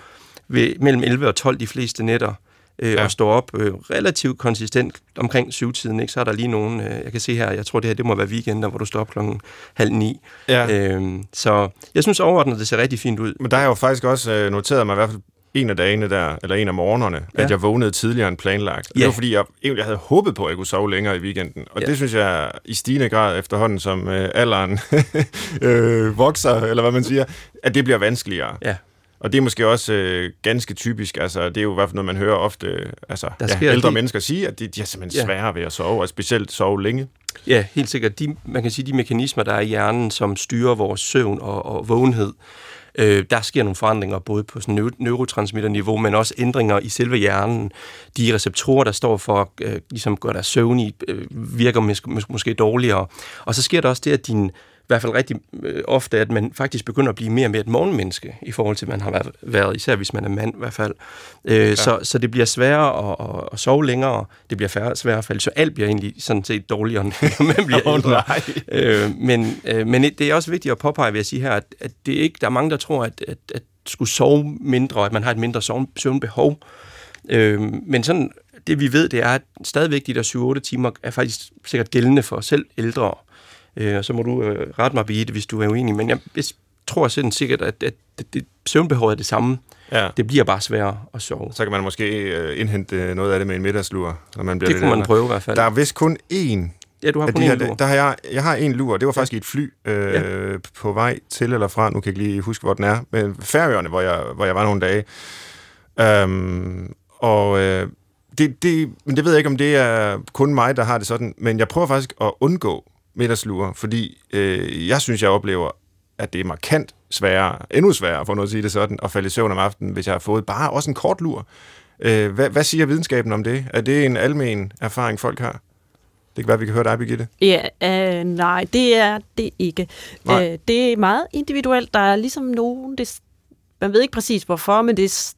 ved, mellem 11 og 12 de fleste nætter, øh, Ja. og står op øh, relativt konsistent omkring syvtiden. Ikke? Så er der lige nogen, øh, jeg kan se her, jeg tror det her, det må være weekender, hvor du står op klokken halv ni. Ja. Øh, så jeg synes overordnet, det ser rigtig fint ud. Men der har jeg jo faktisk også øh, noteret mig i hvert fald en af dagene der, eller en af morgenerne, ja. At jeg vågnede tidligere end planlagt. Ja. Det var fordi, jeg egentlig havde håbet på, at jeg kunne sove længere i weekenden. Og. Ja. det synes jeg i stigende grad efterhånden, som øh, alderen [LAUGHS] øh, vokser, eller hvad man siger, at det bliver vanskeligere. Ja. Og det er måske også øh, ganske typisk, altså det er jo i hvert fald noget, man hører ofte øh, altså, Der ja, ældre det- mennesker sige, at de, de er simpelthen Ja. svære ved at sove, og specielt sove længe. Ja, helt sikkert. De, man kan sige, de mekanismer, der er i hjernen, som styrer vores søvn og, og vågenhed, øh, der sker nogle forandringer både på sådan neu- neurotransmitterniveau, men også ændringer i selve hjernen. De receptorer, der står for at øh, ligesom gøre dig søvnig, øh, virker mås- mås- måske dårligere. Og så sker der også det, at din hvert fald rigtig øh, ofte, at man faktisk begynder at blive mere mere et morgenmenneske, i forhold til, man har været- været, især hvis man er mand i hvert fald. Øh, så, så det bliver sværere at, at, at sove længere, det bliver færre, sværere at falde, så alt bliver egentlig sådan set dårligere, [LAUGHS] når man bliver Åh, ældre. Øh, men, øh, men det er også vigtigt at påpege, vil jeg sige her, at, at det ikke, der er mange, der tror, at, at, at skulle sove mindre, at man har et mindre søvn, søvnbehov. Øh, men sådan, det vi ved, det er, at stadigvæk de der 7-8 timer er faktisk sikkert gældende for selv ældre. Øh, og så må du øh, rette mig, Birgitte, hvis du er uenig. Men jeg, jeg tror sådan sikkert, at, at det, det, søvnbehovet er det samme. Ja. Det bliver bare sværere at sove. Så kan man måske øh, indhente noget af det med en middagslur, når man bliver Det kunne man prøve i hvert fald. Der er vist kun én ja, du har kun de her, en lur. der har jeg, jeg har en lur, det var faktisk i et fly øh, ja. på vej til eller fra, nu kan jeg ikke lige huske, hvor den er, men Færøerne, hvor jeg, hvor jeg var nogle dage. Øhm, og øh, det, det, men det ved jeg ikke, om det er kun mig, der har det sådan, men jeg prøver faktisk at undgå middagslure, fordi øh, jeg synes, jeg oplever, at det er markant sværere, endnu sværere, for nu at sige det sådan, at falde i søvn om aftenen, hvis jeg har fået bare også en kort lur. Øh, hvad, hvad siger videnskaben om det? Er det en almen erfaring, folk har? Det kan være, vi kan høre dig, Birgitte. Ja, øh, nej, det er det ikke. Nej. Øh, det er meget individuelt. Der er ligesom nogen, det, man ved ikke præcis hvorfor, men det,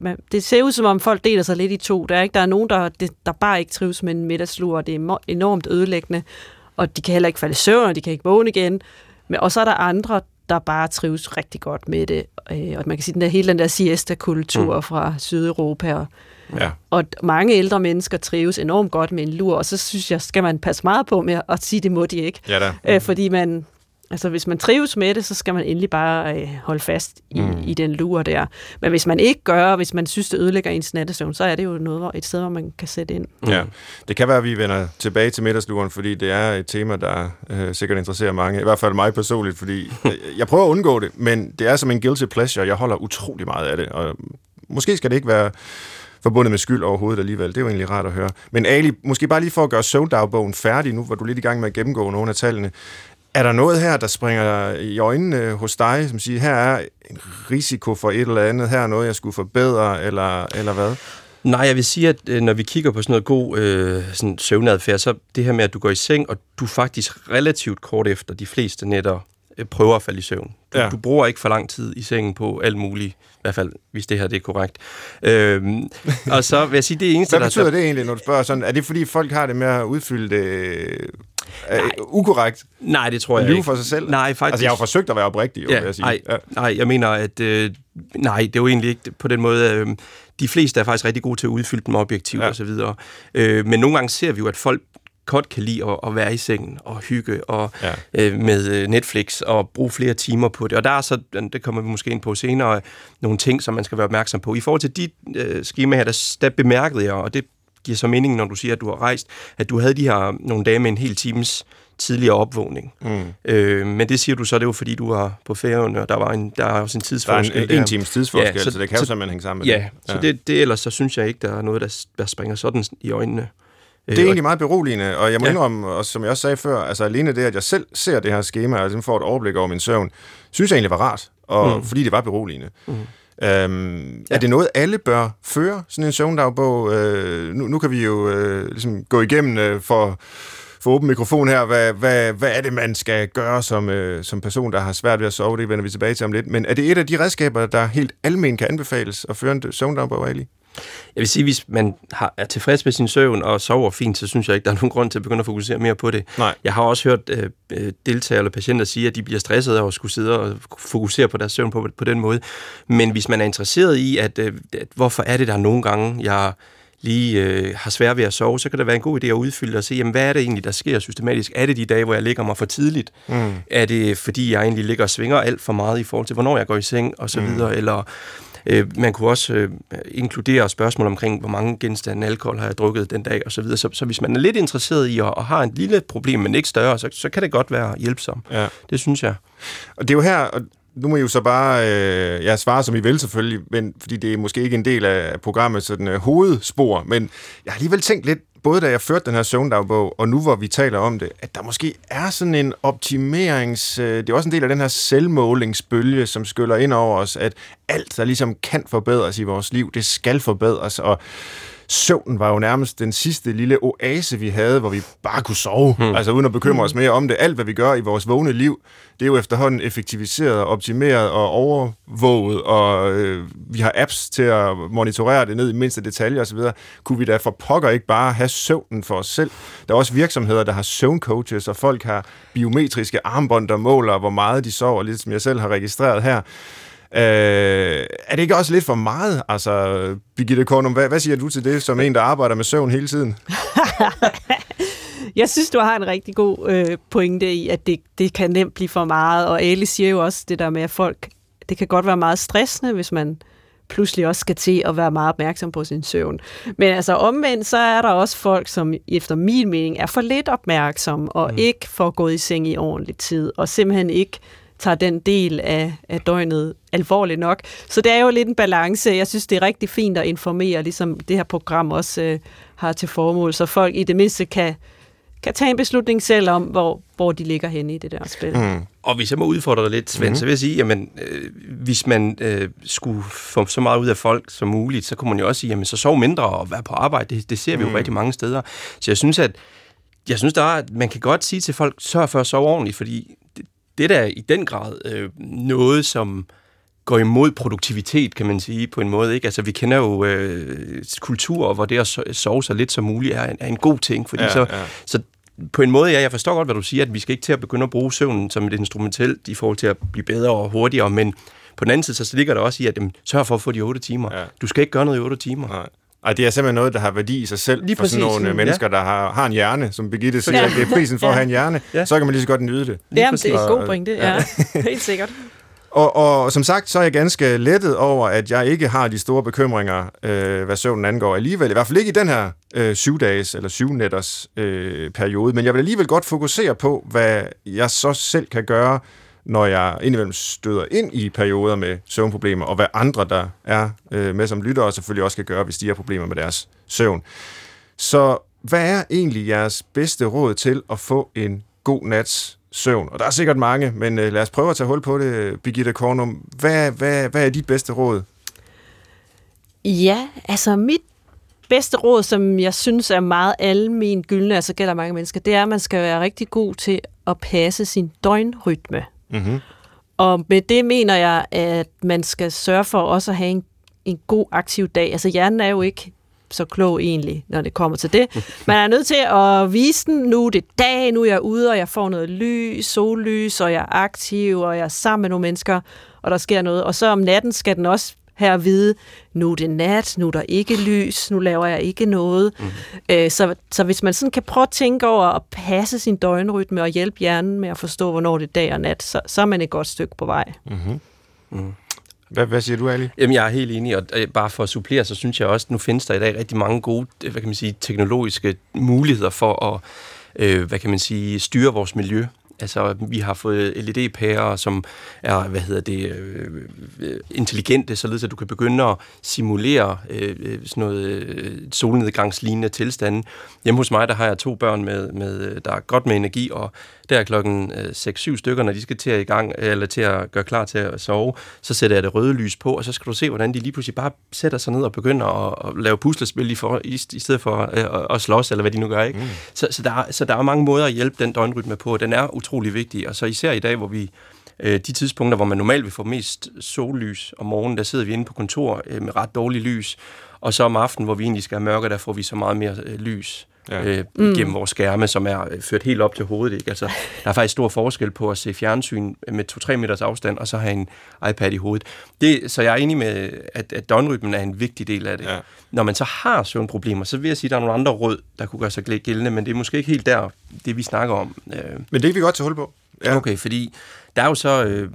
man, det ser ud som om folk deler sig lidt i to. Der er, ikke, der er nogen, der, det, der bare ikke trives med en middagslur, og det er enormt ødelæggende, og de kan heller ikke falde i søvn, og de kan ikke vågne igen. Men, og så er der andre, der bare trives rigtig godt med det. Øh, og man kan sige, den der, hele den der siesta-kultur mm. fra Sydeuropa og Ja. og mange ældre mennesker trives enormt godt med en lur, og så synes jeg, skal man passe meget på med at sige, det må de ikke. Ja da. Øh, fordi man, altså hvis man trives med det, så skal man endelig bare øh, holde fast i, Mm. i den lur der. Men hvis man ikke gør, hvis man synes, det ødelægger ens nattesøvn, så er det jo noget, hvor, et sted, hvor man kan sætte ind. Ja, det kan være, at vi vender tilbage til middagsluren, fordi det er et tema, der øh, sikkert interesserer mange. I hvert fald mig personligt, fordi øh, jeg prøver at undgå det, men det er som en guilty pleasure. Jeg holder utrolig meget af det, og måske skal det ikke være forbundet med skyld overhovedet alligevel. Det er jo egentlig rart at høre. Men Ali, måske bare lige for at gøre søvndagbogen færdig nu, hvor du er lidt i gang med at gennemgå nogle af tallene. Er der noget her, der springer i øjnene hos dig, som siger, her er en risiko for et eller andet, her er noget, jeg skulle forbedre, eller, eller hvad? Nej, jeg vil sige, at øh, når vi kigger på sådan noget god øh, sådan søvnadfærd, så det her med, at du går i seng, og du faktisk relativt kort efter de fleste nætter øh, prøver at falde i søvn. Du, Ja. du bruger ikke for lang tid i sengen på alt muligt, i hvert fald hvis det her det er korrekt. Øhm, og så vil jeg sige, det eneste, Hvad der... betyder det egentlig, når du spørger sådan? Er det fordi, folk har det med at udfylde det øh, ukorrekt? Nej, det tror jeg Lyve ikke. for sig selv? Nej, faktisk. Altså, jeg har jo forsøgt at være oprigtig, jo, vil Ja, jeg sige. nej, Ja. nej, jeg mener, at øh, nej, det er jo egentlig ikke på den måde. Øh, de fleste er faktisk rigtig gode til at udfylde dem objektivt Ja. og så videre. Øh, men nogle gange ser vi jo, at folk godt kan lide at, at være i sengen og hygge og Ja. øh, med øh, Netflix og bruge flere timer på det. Og der er så, det kommer vi måske ind på senere, nogle ting, som man skal være opmærksom på. I forhold til de øh, skema her, der, der bemærkede jeg, og det giver så mening, når du siger, at du har rejst, at du havde de her nogle dage med en hel times tidligere opvågning. Mm. Øh, men det siger du så, det jo fordi, du var på færøerne, og der, var en, der er også en Der er tidsforskel en, en times tidsforskel, ja, så, Ja, så det kan jo så- simpelthen hænge sammen med Ja, det. så det, det ellers så synes jeg ikke, der er noget, der, der springer sådan i øjnene. Øh, Det er egentlig meget beroligende, og jeg må ja. Ja. indrømme, og som jeg også sagde før, altså alene det, at jeg selv ser det her schema, og ligesom får et overblik over min søvn, synes jeg egentlig var rart, og mm. fordi det var beroligende. Mm. Øhm, ja. Er det noget, alle bør føre, sådan en søvndagbog? Øh, nu, nu kan vi jo øh, ligesom gå igennem øh, for for åben mikrofon her, hvad, hvad, hvad er det, man skal gøre som, øh, som person, der har svært ved at sove? Det vender vi tilbage til om lidt. Men er det et af de redskaber, der helt almen kan anbefales at føre en søvndagbog, Ali? Jeg vil sige, hvis man har, er tilfreds med sin søvn og sover fint, så synes jeg ikke, der er nogen grund til at begynde at fokusere mere på det. Nej. Jeg har også hørt øh, øh deltagere eller patienter sige, at de bliver stressede af at skulle sidde og fokusere på deres søvn på, på den måde. Men hvis man er interesseret i, at, øh, at hvorfor er det der nogle gange, jeg lige øh, har svært ved at sove, så kan det være en god idé at udfylde og se, jamen, hvad er det egentlig, der sker systematisk? Er det de dage, hvor jeg ligger mig for tidligt? Mm. Er det fordi, jeg egentlig ligger og svinger alt for meget i forhold til, hvornår jeg går i seng og så mm. videre? Eller øh, man kunne også øh, inkludere spørgsmål omkring, hvor mange genstande alkohol har jeg drukket den dag og så videre. Så, så hvis man er lidt interesseret i at, og har en lille problem, men ikke større, så, så kan det godt være hjælpsom. Ja. Det synes jeg. Og det er jo her, og nu må I jo så bare øh, jeg svare, som I vil selvfølgelig, men, fordi det er måske ikke en del af programmet sådan øh, hovedspor, men jeg har alligevel tænkt lidt, både da jeg førte den her søvndagbog, og nu hvor vi taler om det, at der måske er sådan en optimerings... Øh, det er også en del af den her selvmålingsbølge, som skyller ind over os, at alt, der ligesom kan forbedres i vores liv, det skal forbedres, og søvnen var jo nærmest den sidste lille oase, vi havde, hvor vi bare kunne sove, hmm. altså uden at bekymre os mere om det. Alt, hvad vi gør i vores vågne liv, det er jo efterhånden effektiviseret, optimeret og overvåget, og øh, vi har apps til at monitorere det ned i mindste detaljer osv. Kunne vi da for pokker ikke bare have søvnen for os selv? Der er også virksomheder, der har søvncoaches, og folk har biometriske armbånd, der måler, hvor meget de sover, lidt som jeg selv har registreret her. Øh, er det ikke også lidt for meget? Altså, Birgitte Kornum, hvad, hvad siger du til det, som en, der arbejder med søvn hele tiden? [LAUGHS] jeg synes, du har en rigtig god øh, pointe i, at det, det kan nemt blive for meget, og Ali siger jo også det der med, at folk, det kan godt være meget stressende, hvis man pludselig også skal til at være meget opmærksom på sin søvn. Men altså omvendt, så er der også folk, som efter min mening er for lidt opmærksom, og mm. ikke får gået i seng i ordentlig tid, og simpelthen ikke tager den del af, af døgnet alvorligt nok. Så det er jo lidt en balance. Jeg synes, det er rigtig fint at informere, ligesom det her program også øh, har til formål, så folk i det mindste kan, kan tage en beslutning selv om, hvor, hvor de ligger henne i det der spil. Mm. Og hvis jeg må udfordre dig lidt, Svend, mm. så vil jeg sige, jamen, øh, hvis man øh, skulle få så meget ud af folk som muligt, så kunne man jo også sige, jamen, så sov mindre og være på arbejde. Det, det ser vi jo mm. rigtig mange steder. Så jeg synes, at jeg synes, der er, man kan godt sige til folk, sørg for at sove ordentligt, fordi det der er i den grad øh, noget, som går imod produktivitet, kan man sige, på en måde. Ikke? Altså, vi kender jo øh, kulturer, hvor det at sove så lidt som muligt er en, er en god ting, fordi ja, så, ja. så på en måde, ja, jeg forstår godt, hvad du siger, at vi skal ikke til at begynde at bruge søvnen som et instrumentelt i forhold til at blive bedre og hurtigere, men på den anden side, så ligger der også i, at dem, sørg for at få de otte timer. Ja. Du skal ikke gøre noget i otte timer. Nej. Ej, det er simpelthen noget, der har værdi i sig selv lige for præcis, sådan nogle ja. mennesker, der har, har en hjerne, som Birgitte siger, ja. at det er prisen for ja. at have en hjerne, ja. så kan man lige så godt nyde det. Lige Jamen, det er et god pointe, ja. ja. Helt sikkert. [LAUGHS] Og, og som sagt, så er jeg ganske lettet over, at jeg ikke har de store bekymringer, øh, hvad søvnen angår alligevel. I hvert fald ikke i den her øh, syv dages eller syv netters øh, periode. Men jeg vil alligevel godt fokusere på, hvad jeg så selv kan gøre når jeg indimellem støder ind i perioder med søvnproblemer, og hvad andre, der er øh, med som lyttere, selvfølgelig også kan gøre, hvis de har problemer med deres søvn. Så hvad er egentlig jeres bedste råd til at få en god nats søvn? Og der er sikkert mange, men øh, lad os prøve at tage hul på det, Birgitte Kornum. Hvad, hvad, hvad er dit bedste råd? Ja, altså mit bedste råd, som jeg synes er meget almen gyldne, altså gælder mange mennesker, det er, at man skal være rigtig god til at passe sin døgnrytme. Mm-hmm. Og med det mener jeg, at man skal sørge for også at have en, en god aktiv dag. Altså hjernen er jo ikke så klog egentlig, når det kommer til det. [LAUGHS] Man er nødt til at vise den, nu er det dag, nu er jeg ude, og jeg får noget lys, sollys, og jeg er aktiv, og jeg er sammen med nogle mennesker, og der sker noget. Og så om natten skal den også her at vide, nu er det nat, nu er der ikke lys, nu laver jeg ikke noget. Mm. Øh, så, så hvis man sådan kan prøve at tænke over at passe sin døgnrytme og hjælpe hjernen med at forstå, hvornår det er dag og nat, så, så er man et godt stykke på vej. Mm-hmm. Mm. Hvad, hvad siger du, Ali? Jamen, jeg er helt enig, og bare for at supplere, så synes jeg også, at nu findes der i dag rigtig mange gode hvad kan man sige, teknologiske muligheder for at øh, hvad kan man sige, styre vores miljø Altså, vi har fået LED-pærer, som er, hvad hedder det, øh, intelligente, således at du kan begynde at simulere øh, øh sådan noget øh, solnedgangslignende tilstande. Hjemme hos mig, der har jeg to børn, med, med øh, der er godt med energi, og der er klokken øh, 6-7 stykker, når de skal til at, i gang, eller til at gøre klar til at sove, så sætter jeg det røde lys på, og så skal du se, hvordan de lige pludselig bare sætter sig ned og begynder at, at lave puslespil i, for, i, i stedet for øh, at, at slås, eller hvad de nu gør. Ikke? Mm. Så, så, der, så der er mange måder at hjælpe den døgnrytme på, den er utrolig vigtig. Og så især i dag, hvor vi øh, de tidspunkter, hvor man normalt vil få mest sollys om morgenen, der sidder vi inde på kontor øh, med ret dårlig lys, og så om aftenen, hvor vi egentlig skal have mørke, der får vi så meget mere øh, lys ja. øh, mm. gennem vores skærme, som er øh, ført helt op til hovedet. Ikke? Altså, der er faktisk stor forskel på at se fjernsyn med 2-3 meters afstand, og så have en iPad i hovedet. Det, så jeg er enig med, at, at døgnrytmen er en vigtig del af det. Ja. Når man så har søvnproblemer, så vil jeg sige, at der er nogle andre råd, der kunne gøre sig gældende, men det er måske ikke helt der, det vi snakker om. Øh. Men det kan vi godt tage hul på. Ja. Okay, fordi der er jo så øh,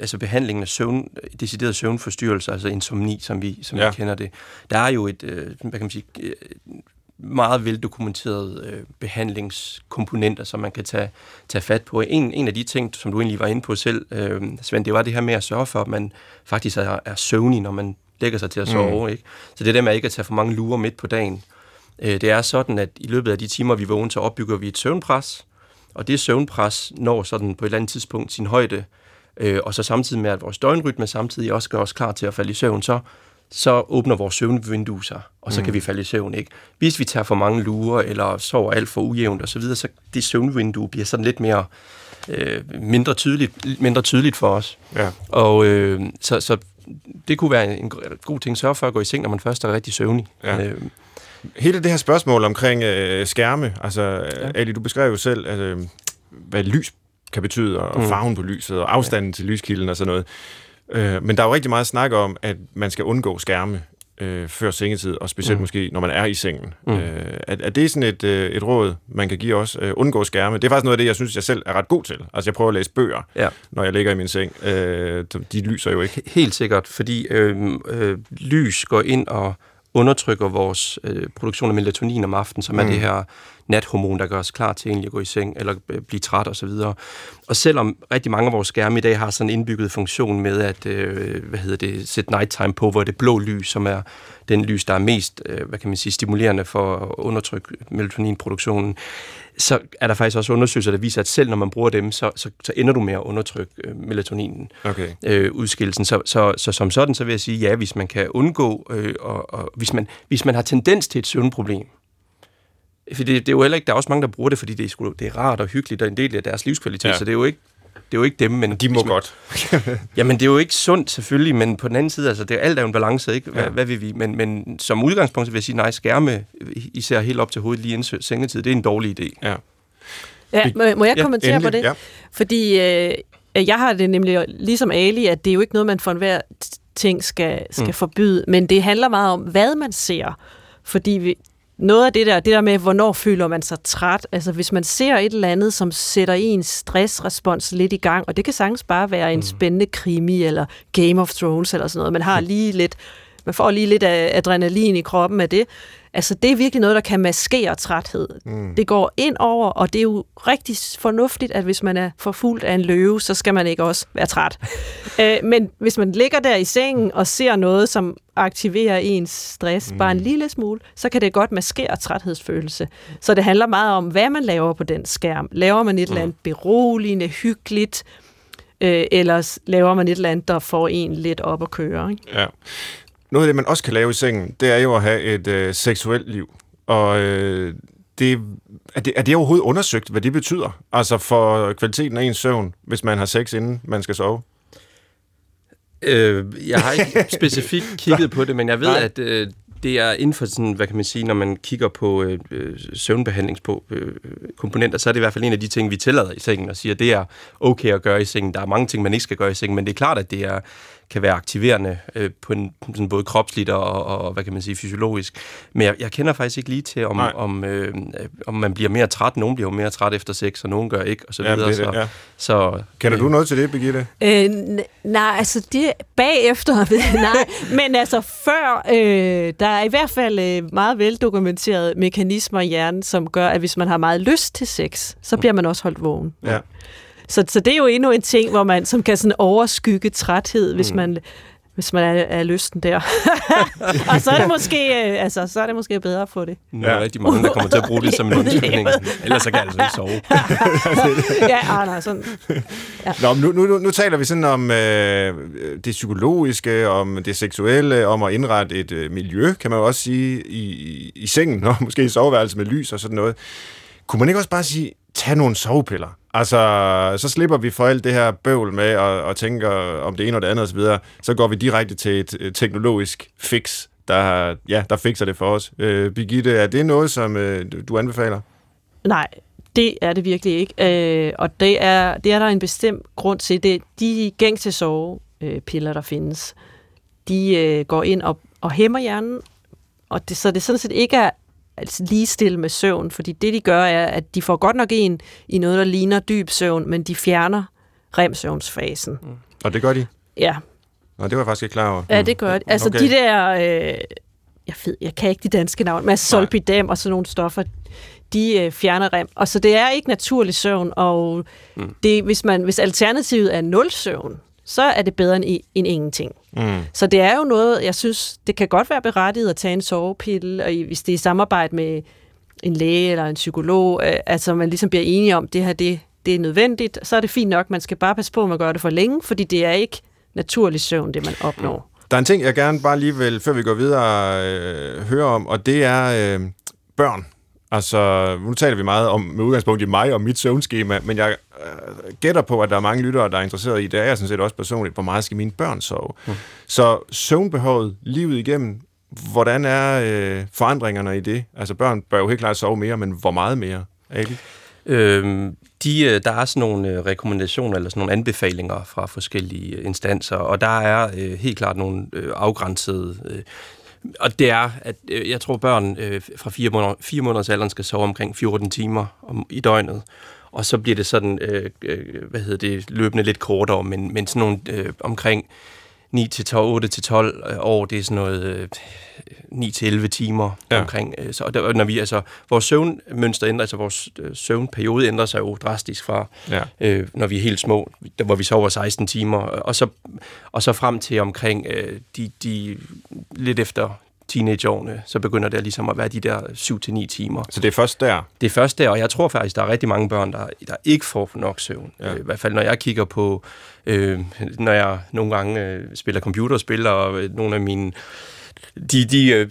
altså behandlingen af søvn, deciderede søvnforstyrrelser, altså insomni, som vi, som ja. vi kender det. Der er jo et, øh, hvad kan man sige, øh, meget veldokumenterede øh, behandlingskomponenter, som man kan tage, tage fat på. En, en af de ting, som du egentlig var inde på selv, øh, Svend, det var det her med at sørge for, at man faktisk er, er søvnig, når man lægger sig til at sove. Mm. Ikke? Så det er det med ikke at tage for mange lurer midt på dagen. Øh, det er sådan, at i løbet af de timer, vi vågner, så opbygger vi et søvnpres, og det søvnpres når sådan på et eller andet tidspunkt sin højde, øh, og så samtidig med, at vores døgnrytme samtidig også gør os klar til at falde i søvn, så så åbner vores søvnvindue sig, og så mm. kan vi falde i søvn. Ikke? Hvis vi tager for mange lurer, eller sover alt for ujævnt osv., så, videre, så det søvnvindue bliver sådan lidt mere øh, mindre, tydeligt, mindre tydeligt for os. Ja. Og øh, så, så det kunne være en god ting. Sørge for at gå i seng, når man først er rigtig søvnig. Ja. Øh, Hele det her spørgsmål omkring øh, skærme, altså ja. Ali, du beskrev jo selv, at, øh, hvad lys kan betyde, og mm. farven på lyset, og afstanden ja. til lyskilden og sådan noget. Øh, men der er jo rigtig meget snak om, at man skal undgå skærme øh, før sengetid, og specielt mm. måske, når man er i sengen. Mm. Øh, er, er det sådan et, øh, et råd, man kan give os? Øh, undgå skærme. Det er faktisk noget af det, jeg synes, jeg selv er ret god til. Altså, jeg prøver at læse bøger, ja. når jeg ligger i min seng. Øh, de lyser jo ikke. Helt sikkert, fordi øh, øh, lys går ind og undertrykker vores øh, produktion af melatonin om aftenen, som mm. er det her nathormon, der gør os klar til egentlig at gå i seng eller øh, blive træt osv. Og, og selvom rigtig mange af vores skærme i dag har sådan en indbygget funktion med at øh, hvad hedder det, sætte nighttime på, hvor det blå lys, som er den lys, der er mest øh, hvad kan man sige, stimulerende for at undertrykke melatoninproduktionen, så er der faktisk også undersøgelser, der viser, at selv når man bruger dem, så, så, så ender du med at undertrykke øh, melatoninen okay. øh, udskillelsen. Så, så, så som sådan, så vil jeg sige, ja, hvis man kan undgå, øh, og, og hvis, man, hvis man har tendens til et søvnproblem, for det, det er jo heller ikke, der er også mange, der bruger det, fordi det er, sgu, det er rart og hyggeligt og en del af deres livskvalitet, ja. så det er jo ikke det er jo ikke dem, men... De må man, godt. [LAUGHS] jamen, det er jo ikke sundt, selvfølgelig, men på den anden side, altså, det er alt er jo en balance, ikke? Hvad, ja. hvad vil vi? Men, men som udgangspunkt, så vil jeg sige, nej, skærme, især helt op til hovedet lige inden sengetid, det er en dårlig idé. Ja. Ja, må, må jeg kommentere ja, endelig, på det? Ja. Fordi øh, jeg har det nemlig ligesom Ali, at det er jo ikke noget, man for enhver ting skal, skal mm. forbyde, men det handler meget om, hvad man ser. Fordi vi, noget af det der, det der med, hvornår føler man sig træt, altså hvis man ser et eller andet, som sætter en stressrespons lidt i gang, og det kan sagtens bare være en mm. spændende krimi, eller Game of Thrones, eller sådan noget, man har lige lidt, man får lige lidt af adrenalin i kroppen af det, Altså, det er virkelig noget, der kan maskere træthed. Mm. Det går ind over, og det er jo rigtig fornuftigt, at hvis man er forfulgt af en løve, så skal man ikke også være træt. [LAUGHS] øh, men hvis man ligger der i sengen og ser noget, som aktiverer ens stress mm. bare en lille smule, så kan det godt maskere træthedsfølelse. Så det handler meget om, hvad man laver på den skærm. Laver man et mm. eller andet beroligende, hyggeligt, øh, eller laver man et eller andet, der får en lidt op at køre. Ikke? Ja. Noget af det, man også kan lave i sengen, det er jo at have et øh, seksuelt liv. Og øh, det, er, det, er det overhovedet undersøgt, hvad det betyder? Altså for kvaliteten af ens søvn, hvis man har sex, inden man skal sove? Øh, jeg har ikke [LAUGHS] specifikt kigget på det, men jeg ved, Nej. at øh, det er inden for sådan, hvad kan man sige, når man kigger på øh, øh søvnbehandlingskomponenter, øh, så er det i hvert fald en af de ting, vi tillader i sengen og siger, det er okay at gøre i sengen. Der er mange ting, man ikke skal gøre i sengen, men det er klart, at det er kan være aktiverende øh, på en sådan både kropsligt og, og, og, hvad kan man sige, fysiologisk. Men jeg, jeg kender faktisk ikke lige til, om, om, øh, om man bliver mere træt. Nogen bliver jo mere træt efter sex, og nogen gør ikke, og så videre. Ja, det, så, ja. så, Kender øh, du noget til det, Birgitte? Øh, nej, altså det bagefter, [LAUGHS] nej. Men altså før, øh, der er i hvert fald øh, meget veldokumenterede mekanismer i hjernen, som gør, at hvis man har meget lyst til sex, så bliver man også holdt vågen. Ja. Så, så det er jo endnu en ting, hvor man som kan sådan overskygge træthed, hvis man hvis man er, er lysten der. [LAUGHS] og så er det måske øh, altså, så er det måske bedre at få det. Der er rigtig mange, der kommer til at bruge det som en [LAUGHS] undskyldning. Ellers så kan jeg altså ikke sove. [LAUGHS] ja, ah, nej, sådan. Ja. Nå, nu, nu, nu taler vi sådan om øh, det psykologiske, om det seksuelle, om at indrette et øh, miljø, kan man jo også sige, i, i, i sengen, og måske i soveværelse med lys og sådan noget. Kunne man ikke også bare sige, tag nogle sovepiller? Altså, så slipper vi for alt det her bøvl med at, at tænke om det ene og det andet osv. Så, så går vi direkte til et teknologisk fix, der, ja, der fikser det for os. Øh, Birgitte, er det noget, som øh, du anbefaler? Nej, det er det virkelig ikke. Øh, og det er, det er der en bestemt grund til. Det de gængse sovepiller, øh, der findes, de øh, går ind og, og hæmmer hjernen, og det, så det sådan set ikke er altså ligestille med søvn, fordi det de gør er, at de får godt nok en i noget, der ligner dyb søvn, men de fjerner remsøvnsfasen. Mm. Og det gør de? Ja. Og det var jeg faktisk ikke klar over. Ja, det gør de. Altså okay. de der, øh, jeg, ved, jeg kan ikke de danske navn, men solpidem og sådan nogle stoffer, de øh, fjerner rem. Og så det er ikke naturlig søvn, og mm. det, hvis, man, hvis alternativet er nul søvn, så er det bedre end, end ingenting. Mm. Så det er jo noget, jeg synes, det kan godt være berettiget at tage en sovepille, og hvis det er i samarbejde med en læge eller en psykolog, øh, altså man ligesom bliver enige om, det her det, det er nødvendigt, så er det fint nok. Man skal bare passe på, at man gør det for længe, fordi det er ikke naturlig søvn, det man opnår. Mm. Der er en ting, jeg gerne bare lige vil, før vi går videre, øh, høre om, og det er øh, børn. Altså, nu taler vi meget om, med udgangspunkt i mig og mit søvnskema, men jeg øh, gætter på, at der er mange lyttere, der er interesseret i, det er jeg sådan set også personligt, hvor meget skal mine børn sove. Mm. Så søvnbehovet livet igennem, hvordan er øh, forandringerne i det? Altså, børn bør jo helt klart sove mere, men hvor meget mere? Ali? Øhm, de, øh, der er sådan nogle øh, rekommendationer eller sådan nogle anbefalinger fra forskellige instanser, og der er øh, helt klart nogle øh, afgrænsede øh, og det er, at øh, jeg tror, børn øh, fra fire, måneder, fire måneders alderen skal sove omkring 14 timer om, i døgnet. Og så bliver det sådan, øh, øh, hvad hedder det, løbende lidt kortere, men, men sådan nogle øh, omkring 9 til 12, 8 til 12 øh, år, det er sådan noget øh, 9 til 11 timer ja. omkring. Øh, så der, når vi altså vores søvnmønster ændrer, altså vores øh, søvnperiode ændrer sig jo drastisk fra ja. øh, når vi er helt små, der, hvor vi sover 16 timer, og så og så frem til omkring øh, de, de lidt efter teenageårene, så begynder det ligesom at være de der 7-9 timer. Så det er først der? Det er først der, og jeg tror faktisk, der er rigtig mange børn, der, der ikke får nok søvn. Ja. Øh, I hvert fald, når jeg kigger på, øh, når jeg nogle gange øh, spiller computerspil, og øh, nogle af mine de, de øh,